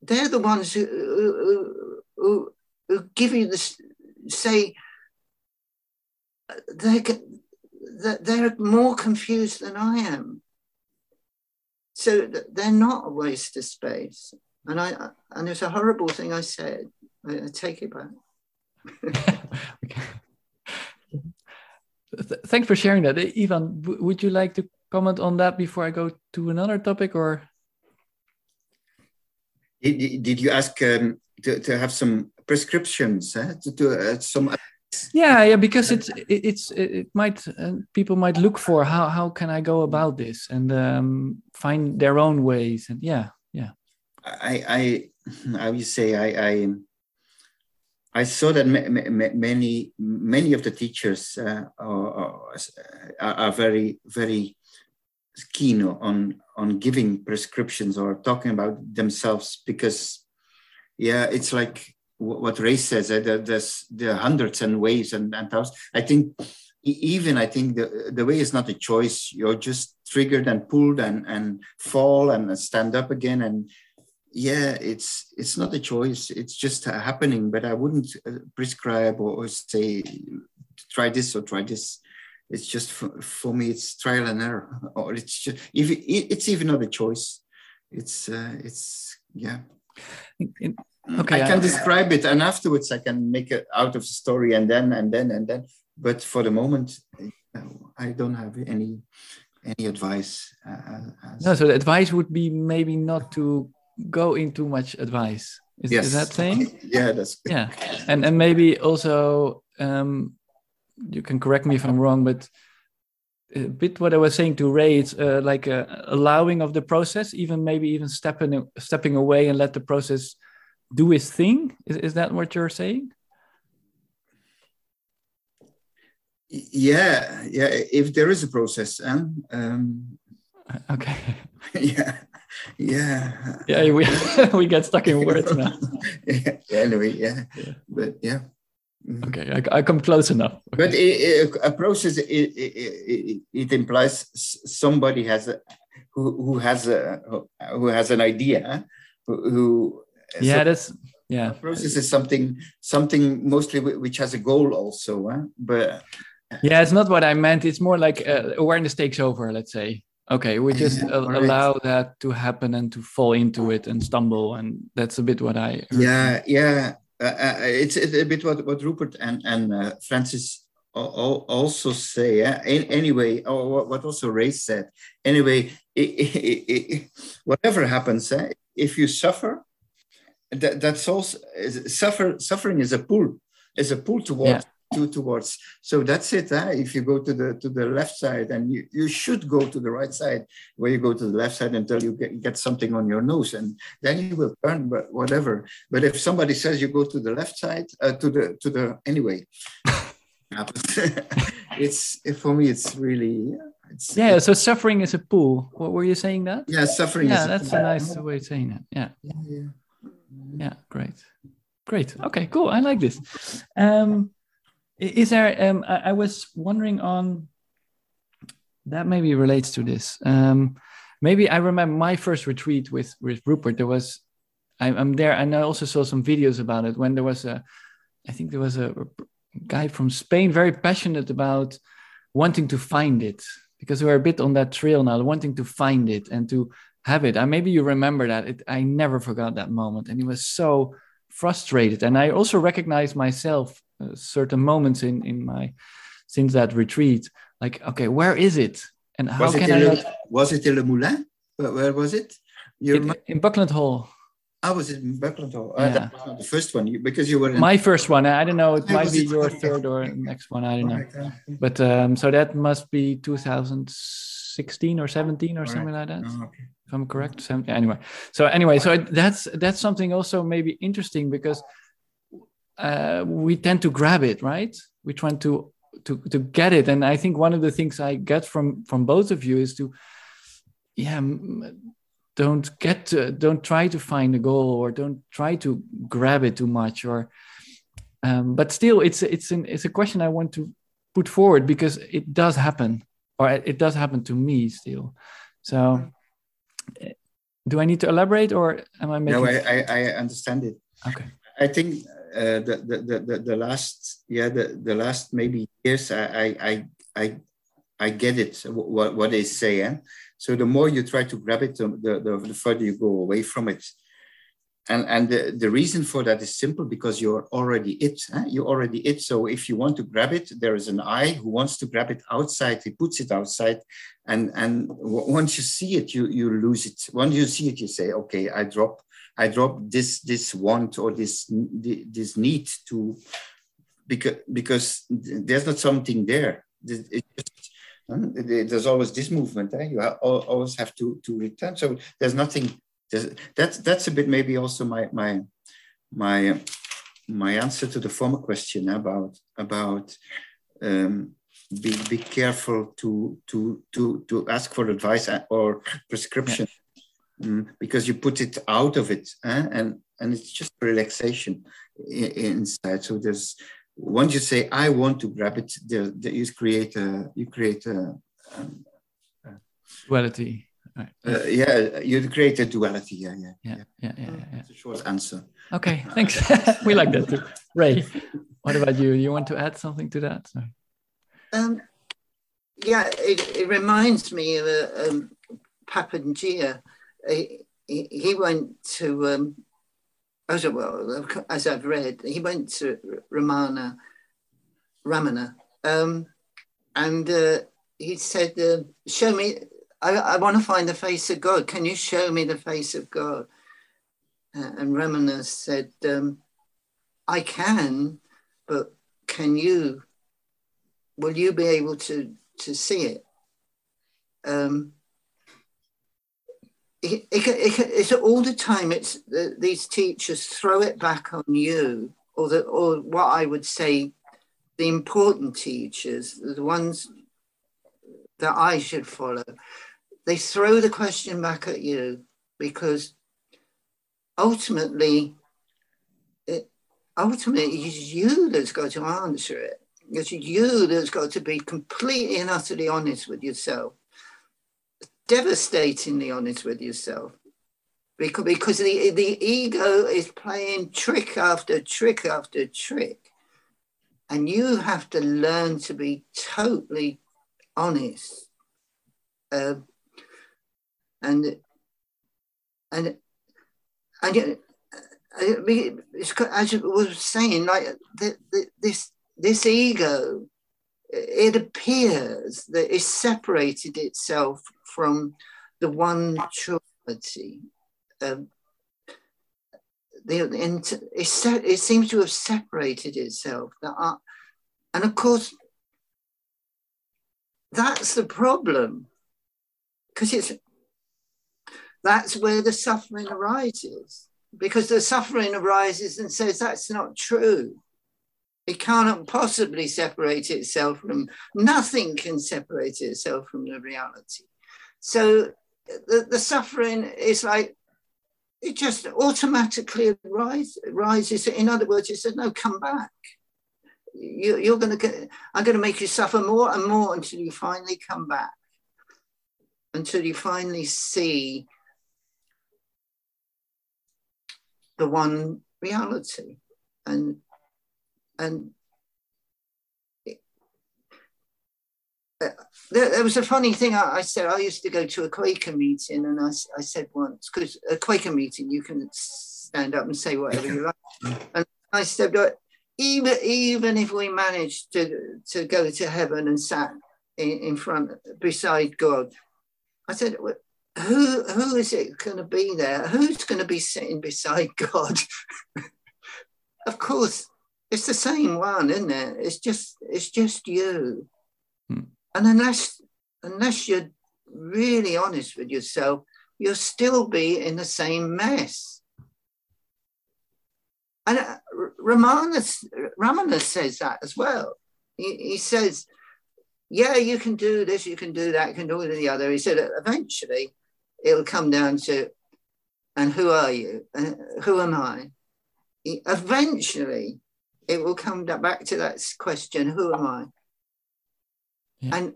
They're the ones who who, who, who give you this say they that they're more confused than I am. So they're not a waste of space. And I and it's a horrible thing I said. I, I take it back. Thanks for sharing that, Yvan. Would you like to comment on that before I go to another topic, or? Did, did you ask um, to, to have some prescriptions eh? to, to uh, some yeah yeah because it's it, it's it might uh, people might look for how how can i go about this and um, find their own ways and yeah yeah i i i would say i i I saw that many many of the teachers uh, are, are, very very keen on on giving prescriptions or talking about themselves because yeah it's like what Ray says uh, there's there are hundreds and ways and, and thousands. I think even I think the, the way is not a choice. You're just triggered and pulled and and fall and stand up again and yeah it's it's not a choice. It's just happening but i wouldn't uh, prescribe or, or, say try this or try this. It's just for, for me it's trial and error. Or it's just if it, it's even not a choice. It's uh, it's yeah. Okay i can I, describe it and afterwards i can make it out of the story and then and then and then. But for the moment i don't have any any advice uh, no so the advice would be maybe not to go in too much advice. Is, yes. is that saying? yeah, that's good. yeah, and and maybe also um, you can correct me if I'm wrong, but a bit what I was saying to Ray, it's uh, like a allowing of the process, even maybe even stepping stepping away and let the process do its thing. Is is that what you're saying? Yeah, yeah. If there is a process, um, um okay. yeah yeah yeah we we get stuck in words now yeah, anyway yeah. yeah. but yeah mm-hmm. okay I, I come close enough okay. but it, it, a process it, it, it, implies somebody has a who, who has a who has an idea who, who yeah so that's yeah process is something something mostly which has a goal also huh? but yeah it's not what i meant it's more like uh, awareness takes over let's say Okay, we just yeah, allow right. that to happen and to fall into it and stumble, and that's a bit what I. Heard. Yeah, yeah, uh, uh, it's, it's, a bit what what Rupert and and uh, Francis also say. Yeah? anyway, or what also Ray said. Anyway, it, it, it, whatever happens, eh, if you suffer, that, that's also suffer. Suffering is a pull, is a pull towards. Yeah to towards. So that's it. If you go to the to the left side, and you, you should go to the right side, where you go to the left side until you get, get something on your nose, and then you will turn. But whatever. But if somebody says you go to the left side, uh, to the to the anyway, it's for me. It's really. It's, yeah, so suffering is a pool. What were you saying that? Yeah, suffering. Yeah, that's a, a nice way of saying it. Yeah. Yeah, yeah. yeah great. Great. Okay, cool. I like this. Um, is there? Um, I, was wondering on that. Maybe relates to this. Um, maybe I remember my first retreat with with Rupert. There was, I, I'm there, and I also saw some videos about it when there was a, I think there was a, a guy from Spain very passionate about wanting to find it because we're a bit on that trail now, wanting to find it and to have it. And maybe you remember that. It, I never forgot that moment, and it was so frustrated. And I also recognize myself uh, certain moments in in my since that retreat like okay where is it? And how was can it i not, Le, was it in Le Moulin? Where, where was it? You in, in buckland hall. I was in Buckland Hall. Yeah. Uh, that was not the first one you, because you were in my first one. I don't know it I might be in- your third or next one i don't know. Uh, but um so that must be 2016 or 17 or something like that. Oh, okay. If I'm correct. Anyway, so anyway, so that's that's something also maybe interesting because uh, we tend to grab it, right? We try to to to get it, and I think one of the things I get from from both of you is to, yeah, don't get to, don't try to find a goal or don't try to grab it too much or, um, but still, it's it's an it's a question I want to put forward because it does happen, or it, it does happen to me still. So do I need to elaborate or am I making? No, I, I, I understand it. okay. I think uh, the, the, the, the, the last, yeah, the, the last maybe years, I, I, I, I, I get it, what, what they say. Eh? So the more you try to grab it, the, the, the further you go away from it. And, and the, the reason for that is simple because you're already it. eh? You're already it. So if you want to grab it, there is an I who wants to grab it outside. He puts it outside, and and once you see it, you you lose it. Once you see it, you say, okay, I drop, I drop this this want or this this need to, because because there's not something there. It just, there's always this movement. Eh? You always have to to return. So there's nothing there's- that's that's a bit maybe also my my my my answer to the former question about about um, be be careful to to to to ask for advice or prescription Mm, because you put it out of it eh? and and it's just relaxation inside so there's once you say i want to grab it there, there you create a you create a um, Duality. Right. uh, yeah you create a duality yeah yeah Yeah, yeah, yeah, yeah, yeah. It's a short answer. Okay, thanks. we like that too. Ray, what about you? You want to add something to that? Sorry. Um, yeah, it, it reminds me of uh, um, Papaji. He, he, he went to, um, as, well, as I've read, he went to Ramana, Ramana, um, and uh, he said, uh, "Show me. I, I want to find the face of God. Can you show me the face of God?" Uh, and Ramana said, um, "I can, but can you?" will you be able to to see it? Um, it, it, it, it's all the time. It's the, these teachers throw it back on you, or the or what I would say, the important teachers, the ones that I should follow. They throw the question back at you because ultimately, it ultimately it's you that's got to answer it. It's you that's got to be completely and utterly honest with yourself, devastatingly honest with yourself. Because, because the, the ego is playing trick after trick after trick. And you have to learn to be totally honest. Uh, and and and it's, as was saying, like the, the, this this ego, it appears that it separated itself from the one truity. Um, the, it, it seems to have separated itself. That are, and of course, that's the problem, because it's that's where the suffering arises. Because the suffering arises and says that's not true. It cannot possibly separate itself from, nothing can separate itself from the reality. So the, the suffering is like, it just automatically rise, rises. In other words, it says, no, come back. You, you're going to get, I'm going to make you suffer more and more until you finally come back, until you finally see the one reality. And and uh, there, there, was a funny thing I, I, said. I used to go to a Quaker meeting, and I, I said once, because a Quaker meeting, you can stand up and say whatever you like. And I said, even even if we managed to to go to heaven and sat in, in front beside God. I said, who who is it going to be there? Who's going to be sitting beside God? of course, it's the same one, isn't it? It's just it's just you. Hmm. And unless unless you're really honest with yourself, you'll still be in the same mess. And uh, Ramanus, Ramanus says that as well. He, he says, yeah, you can do this, you can do that, you can do the other. He said, eventually it'll come down to, and who are you? And who am I? Eventually, it will come back to that question, who am I? Yeah. And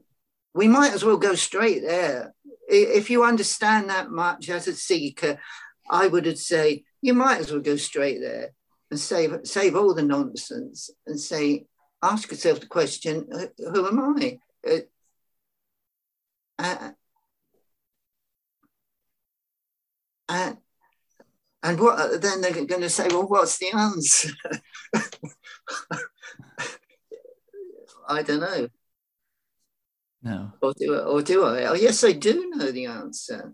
we might as well go straight there. If you understand that much as a seeker, I would say you might as well go straight there and save save all the nonsense and say, ask yourself the question, who am I? Uh, uh, and what then they're going to say, well, what's the answer? I don't know. No. Or do, I, or do I? Oh, yes, I do know the answer.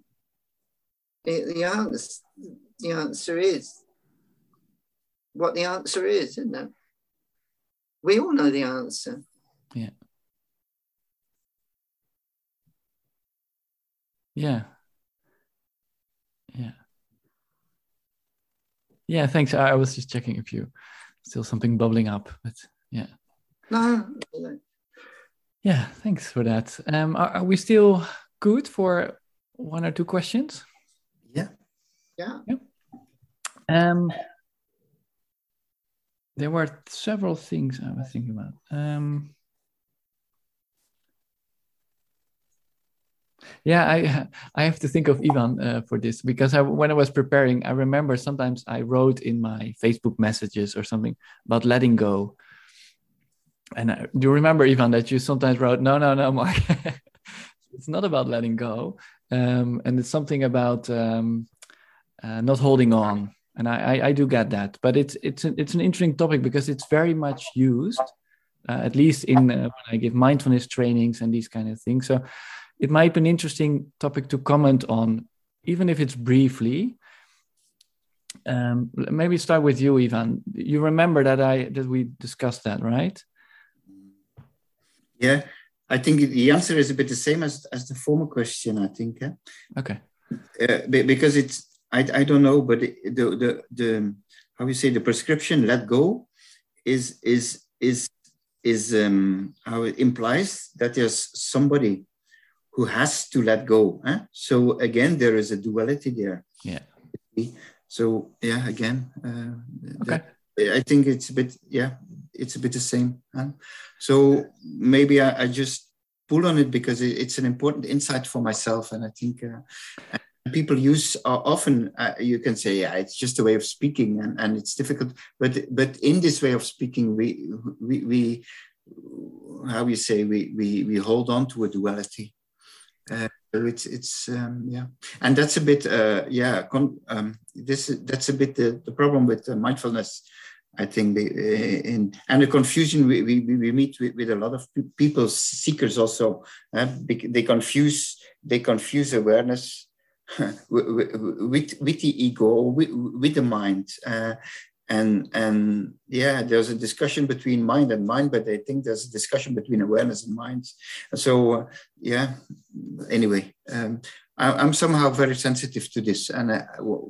The, the, answer, the answer is what the answer is, isn't it? We all know the answer. Yeah. Yeah. Yeah, thanks. I was just checking if you still something bubbling up, but yeah. No. Yeah, thanks for that. Um, are, are we still good for one or two questions? Yeah. Yeah. yeah. Um, there were several things I was thinking about. Um, yeah, I I have to think of Yvan uh, for this because I, when I was preparing, I remember sometimes I wrote in my Facebook messages or something about letting go. And I, do you remember Yvan that you sometimes wrote, "No, no, no, Mark, it's not about letting go," um, and it's something about um, uh, not holding on. And I, I, I do get that but it's it's an, it's an interesting topic because it's very much used uh, at least in uh, when i give mindfulness trainings and these kind of things. So it might be an interesting topic to comment on even if it's briefly. Um, maybe start with you Yvan. You remember that i that we discussed that right? Yeah. I think the answer is a bit the same as as the former question i think eh? okay. Uh, because it's I, I don't know, but the, the, the, how you say, the prescription let go is, is, is, is um, how it implies that there's somebody who has to let go. Eh? So again, there is a duality there. Yeah. So yeah, again, uh, okay. That, I think it's a bit, yeah, it's a bit the same. Huh? So maybe I, I, just pull on it because it, it's an important insight for myself, and I think uh, people use uh, often uh, you can say yeah it's just a way of speaking and, and it's difficult but but in this way of speaking we we, we how we say we, we we hold on to a duality uh, it's it's um, yeah and that's a bit uh, yeah con- um, this that's a bit the, the problem with mindfulness I think they, uh, in and the confusion we, we, we meet with, with a lot of people seekers also uh, they confuse they confuse awareness with with the ego, with, with the mind. Uh, and and yeah, there's a discussion between mind and mind, but I think there's a discussion between awareness and mind. So uh, yeah, anyway, um, I, am somehow very sensitive to this, and uh,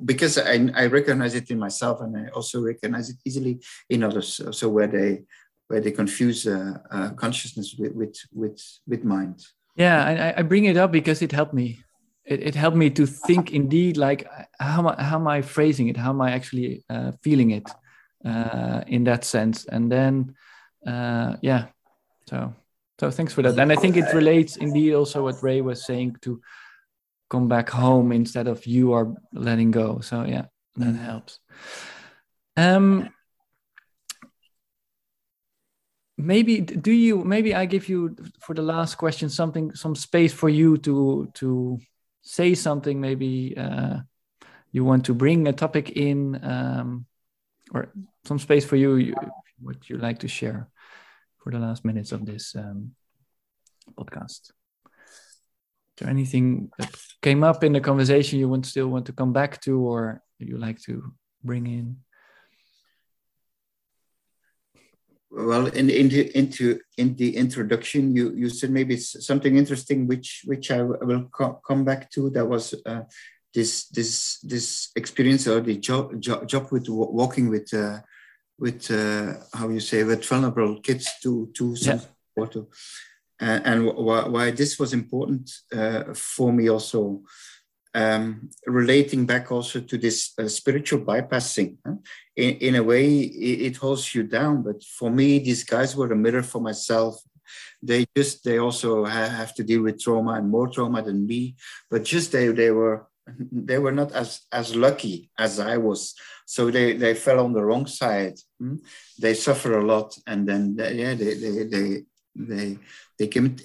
because I, I recognize it in myself, and I also recognize it easily in others. So where they where they confuse uh, uh, consciousness with, with with with mind. Yeah, I, I bring it up because it helped me it, it helped me to think indeed like how am I, how am I phrasing it? How am I actually uh, feeling it uh, in that sense? And then, uh, yeah, so so thanks for that. And I think it relates indeed also what Ray was saying to come back home instead of you are letting go. So yeah, that helps. Um, maybe do you maybe i give you for the last question something some space for you to to say something maybe uh, you want to bring a topic in um, or some space for you, you what you like to share for the last minutes of this um, podcast. Is there anything that came up in the conversation you want still want to come back to, or you like to bring in? Well, in, in the, into in the introduction, you you said maybe something interesting, which which I will co come back to. That was uh, this this this experience or the job job, job with walking with uh, with uh, how you say with vulnerable kids to to yeah. water, uh, and why, why this was important uh, for me also um, relating back also to this uh, spiritual bypassing. Huh? In, in a way, it, it, holds you down. But for me, these guys were a mirror for myself. They just they also ha- have to deal with trauma and more trauma than me. But just they they were they were not as as lucky as I was. So they they fell on the wrong side. Hmm? They suffer a lot, and then they, yeah they they they they they came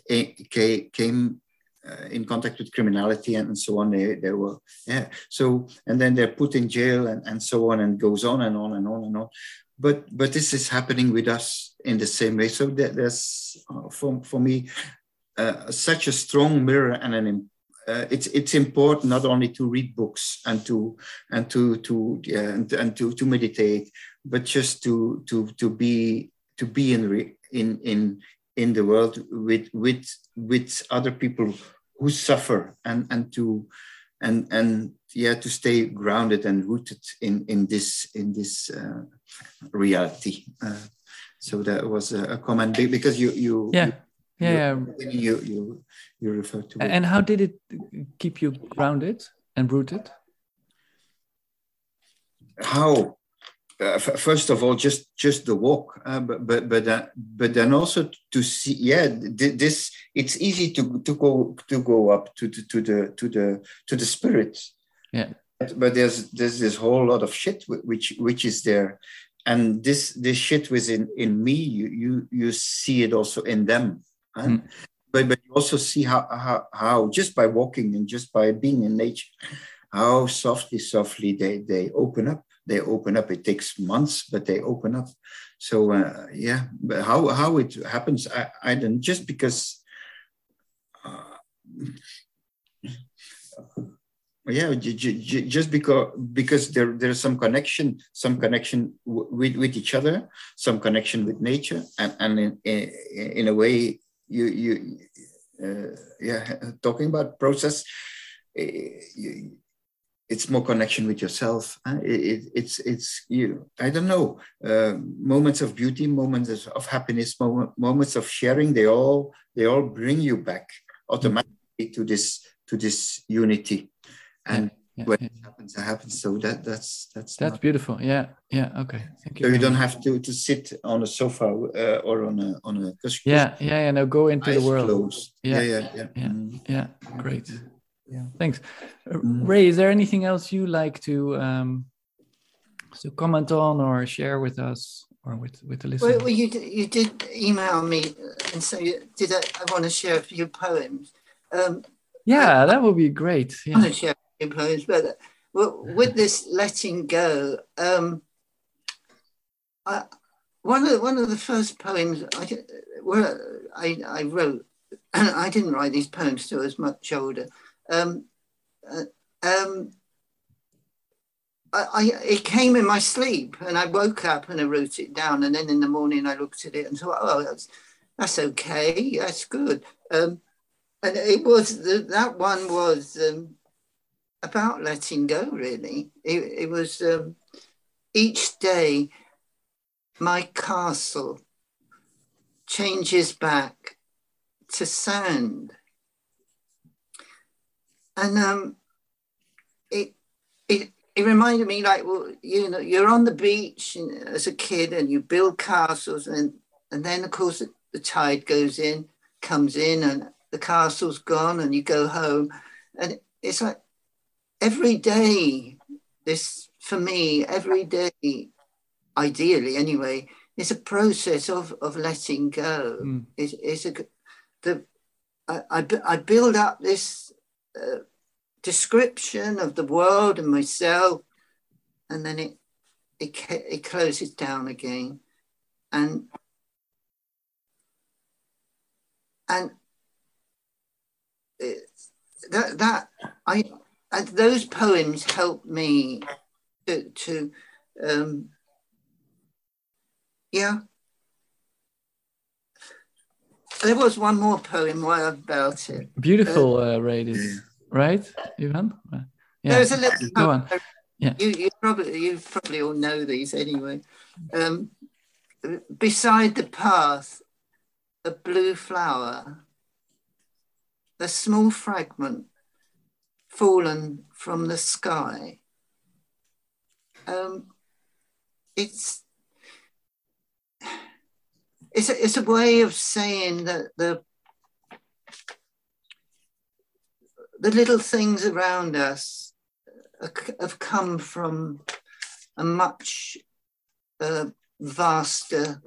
came uh, in contact with criminality and, and, so on. They, they were, yeah. So, and then they're put in jail and, and so on and goes on and on and on and on. But, but this is happening with us in the same way. So that, that's, uh, for, for me, uh, such a strong mirror and an uh, it's it's important not only to read books and to and to to yeah, and, and to to meditate, but just to to to be to be in re, in in in the world with with with other people who suffer and and to and and yeah to stay grounded and rooted in in this in this uh, reality. Uh, so that was a, a, comment because you you yeah. you, yeah you you you refer to it. and how did it keep you grounded and rooted? How uh, first of all, just just the walk, uh, but but but uh, but then also to see, yeah, this it's easy to to go to go up to to, to the to the to the spirit, yeah. But, but there's there's this whole lot of shit which which is there, and this this shit within in me, you you you see it also in them, huh? mm. but but you also see how how how just by walking and just by being in nature, how softly softly they they open up they open up. It takes months, but they open up. So uh, yeah, but how how it happens, I, I don't just because. Uh, yeah just because because there there's some connection some connection with with each other some connection with nature and and in, in, a way you you uh, yeah talking about process eh, you, it's more connection with yourself. It, it, it's it's you. I don't know. Uh, moments of beauty, moments of happiness, moment, moments of sharing. They all they all bring you back automatically to this to this unity. And yeah, when yeah. it happens, it happens. So that that's that's that's not, beautiful. Yeah, yeah. Okay, thank you. So you don't have to to sit on a sofa uh, or on a on a. Cushion. Yeah, yeah, yeah. No, go into the world. Closed. Yeah, yeah, yeah, yeah. Yeah, mm. yeah. Great yeah thanks uh, mm. ray is there anything else you like to um to comment on or share with us or with with the listeners well, well you did, you did email me and so you, did I, I want to share a few poems um yeah I, that would be great yeah. I want to share a few poems but well, with this letting go um I, one of one of the first poems I where I, I wrote and I didn't write these poems till I was much older um, uh, um, I, I, it came in my sleep and I woke up and I wrote it down. And then in the morning I looked at it and thought, oh, that's, that's okay. That's good. Um, and it was, that one was um, about letting go, really. It, it was um, each day my castle changes back to sand and um, it it it reminded me like well you know you're on the beach as a kid and you build castles and and then of course the, the tide goes in comes in and the castle's gone and you go home and it's like every day this for me every day ideally anyway is a process of of letting go mm. it's, it's a the I, I, I build up this description of the world and myself, and then it it it closes down again, and and that that I, I those poems helped me to, to um, yeah. There was one more poem while about it. Beautiful, uh, uh Radis, right, Yvan? Uh, yeah. There's a little. Go on. Yeah. You, you probably you probably all know these anyway. Um, beside the path, a blue flower, a small fragment fallen from the sky. Um, it's it's a, it's a way of saying that the the little things around us have come from a much uh, vaster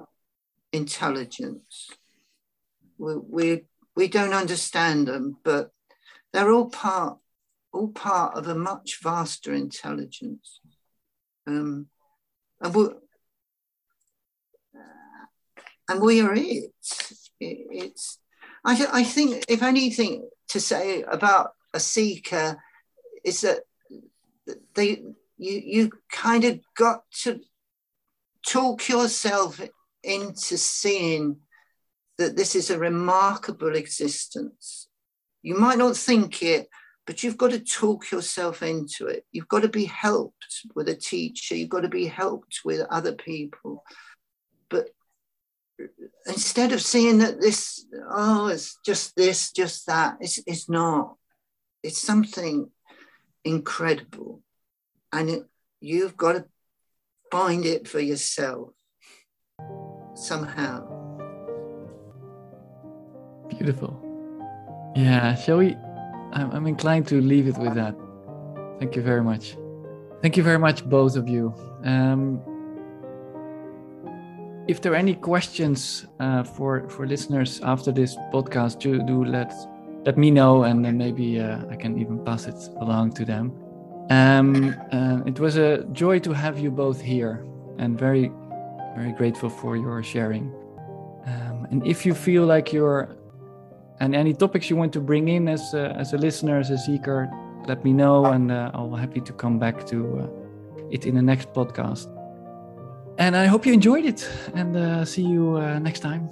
intelligence. We, we, we don't understand them, but they're all part, all part of a much vaster intelligence. Um, and, we, and we are it. it it's, I, I think, if anything to say about a seeker, is that they you you kind of got to talk yourself into seeing that this is a remarkable existence. You might not think it, but you've got to talk yourself into it. You've got to be helped with a teacher, you've got to be helped with other people. But instead of seeing that this, oh, it's just this, just that, it's, it's not. It's something incredible. And it, you've got to find it for yourself somehow. Beautiful. Yeah, shall we? I'm, I'm inclined to leave it with that. Thank you very much. Thank you very much, both of you. Um, if there are any questions uh, for for listeners after this podcast, do do let let me know, and then maybe uh, I can even pass it along to them. Um, uh, it was a joy to have you both here, and very, very grateful for your sharing. Um, and if you feel like you're, and any topics you want to bring in as a, as a listener, as a seeker, let me know, and uh, I'll be happy to come back to uh, it in the next podcast. And I hope you enjoyed it, and uh, see you uh, next time.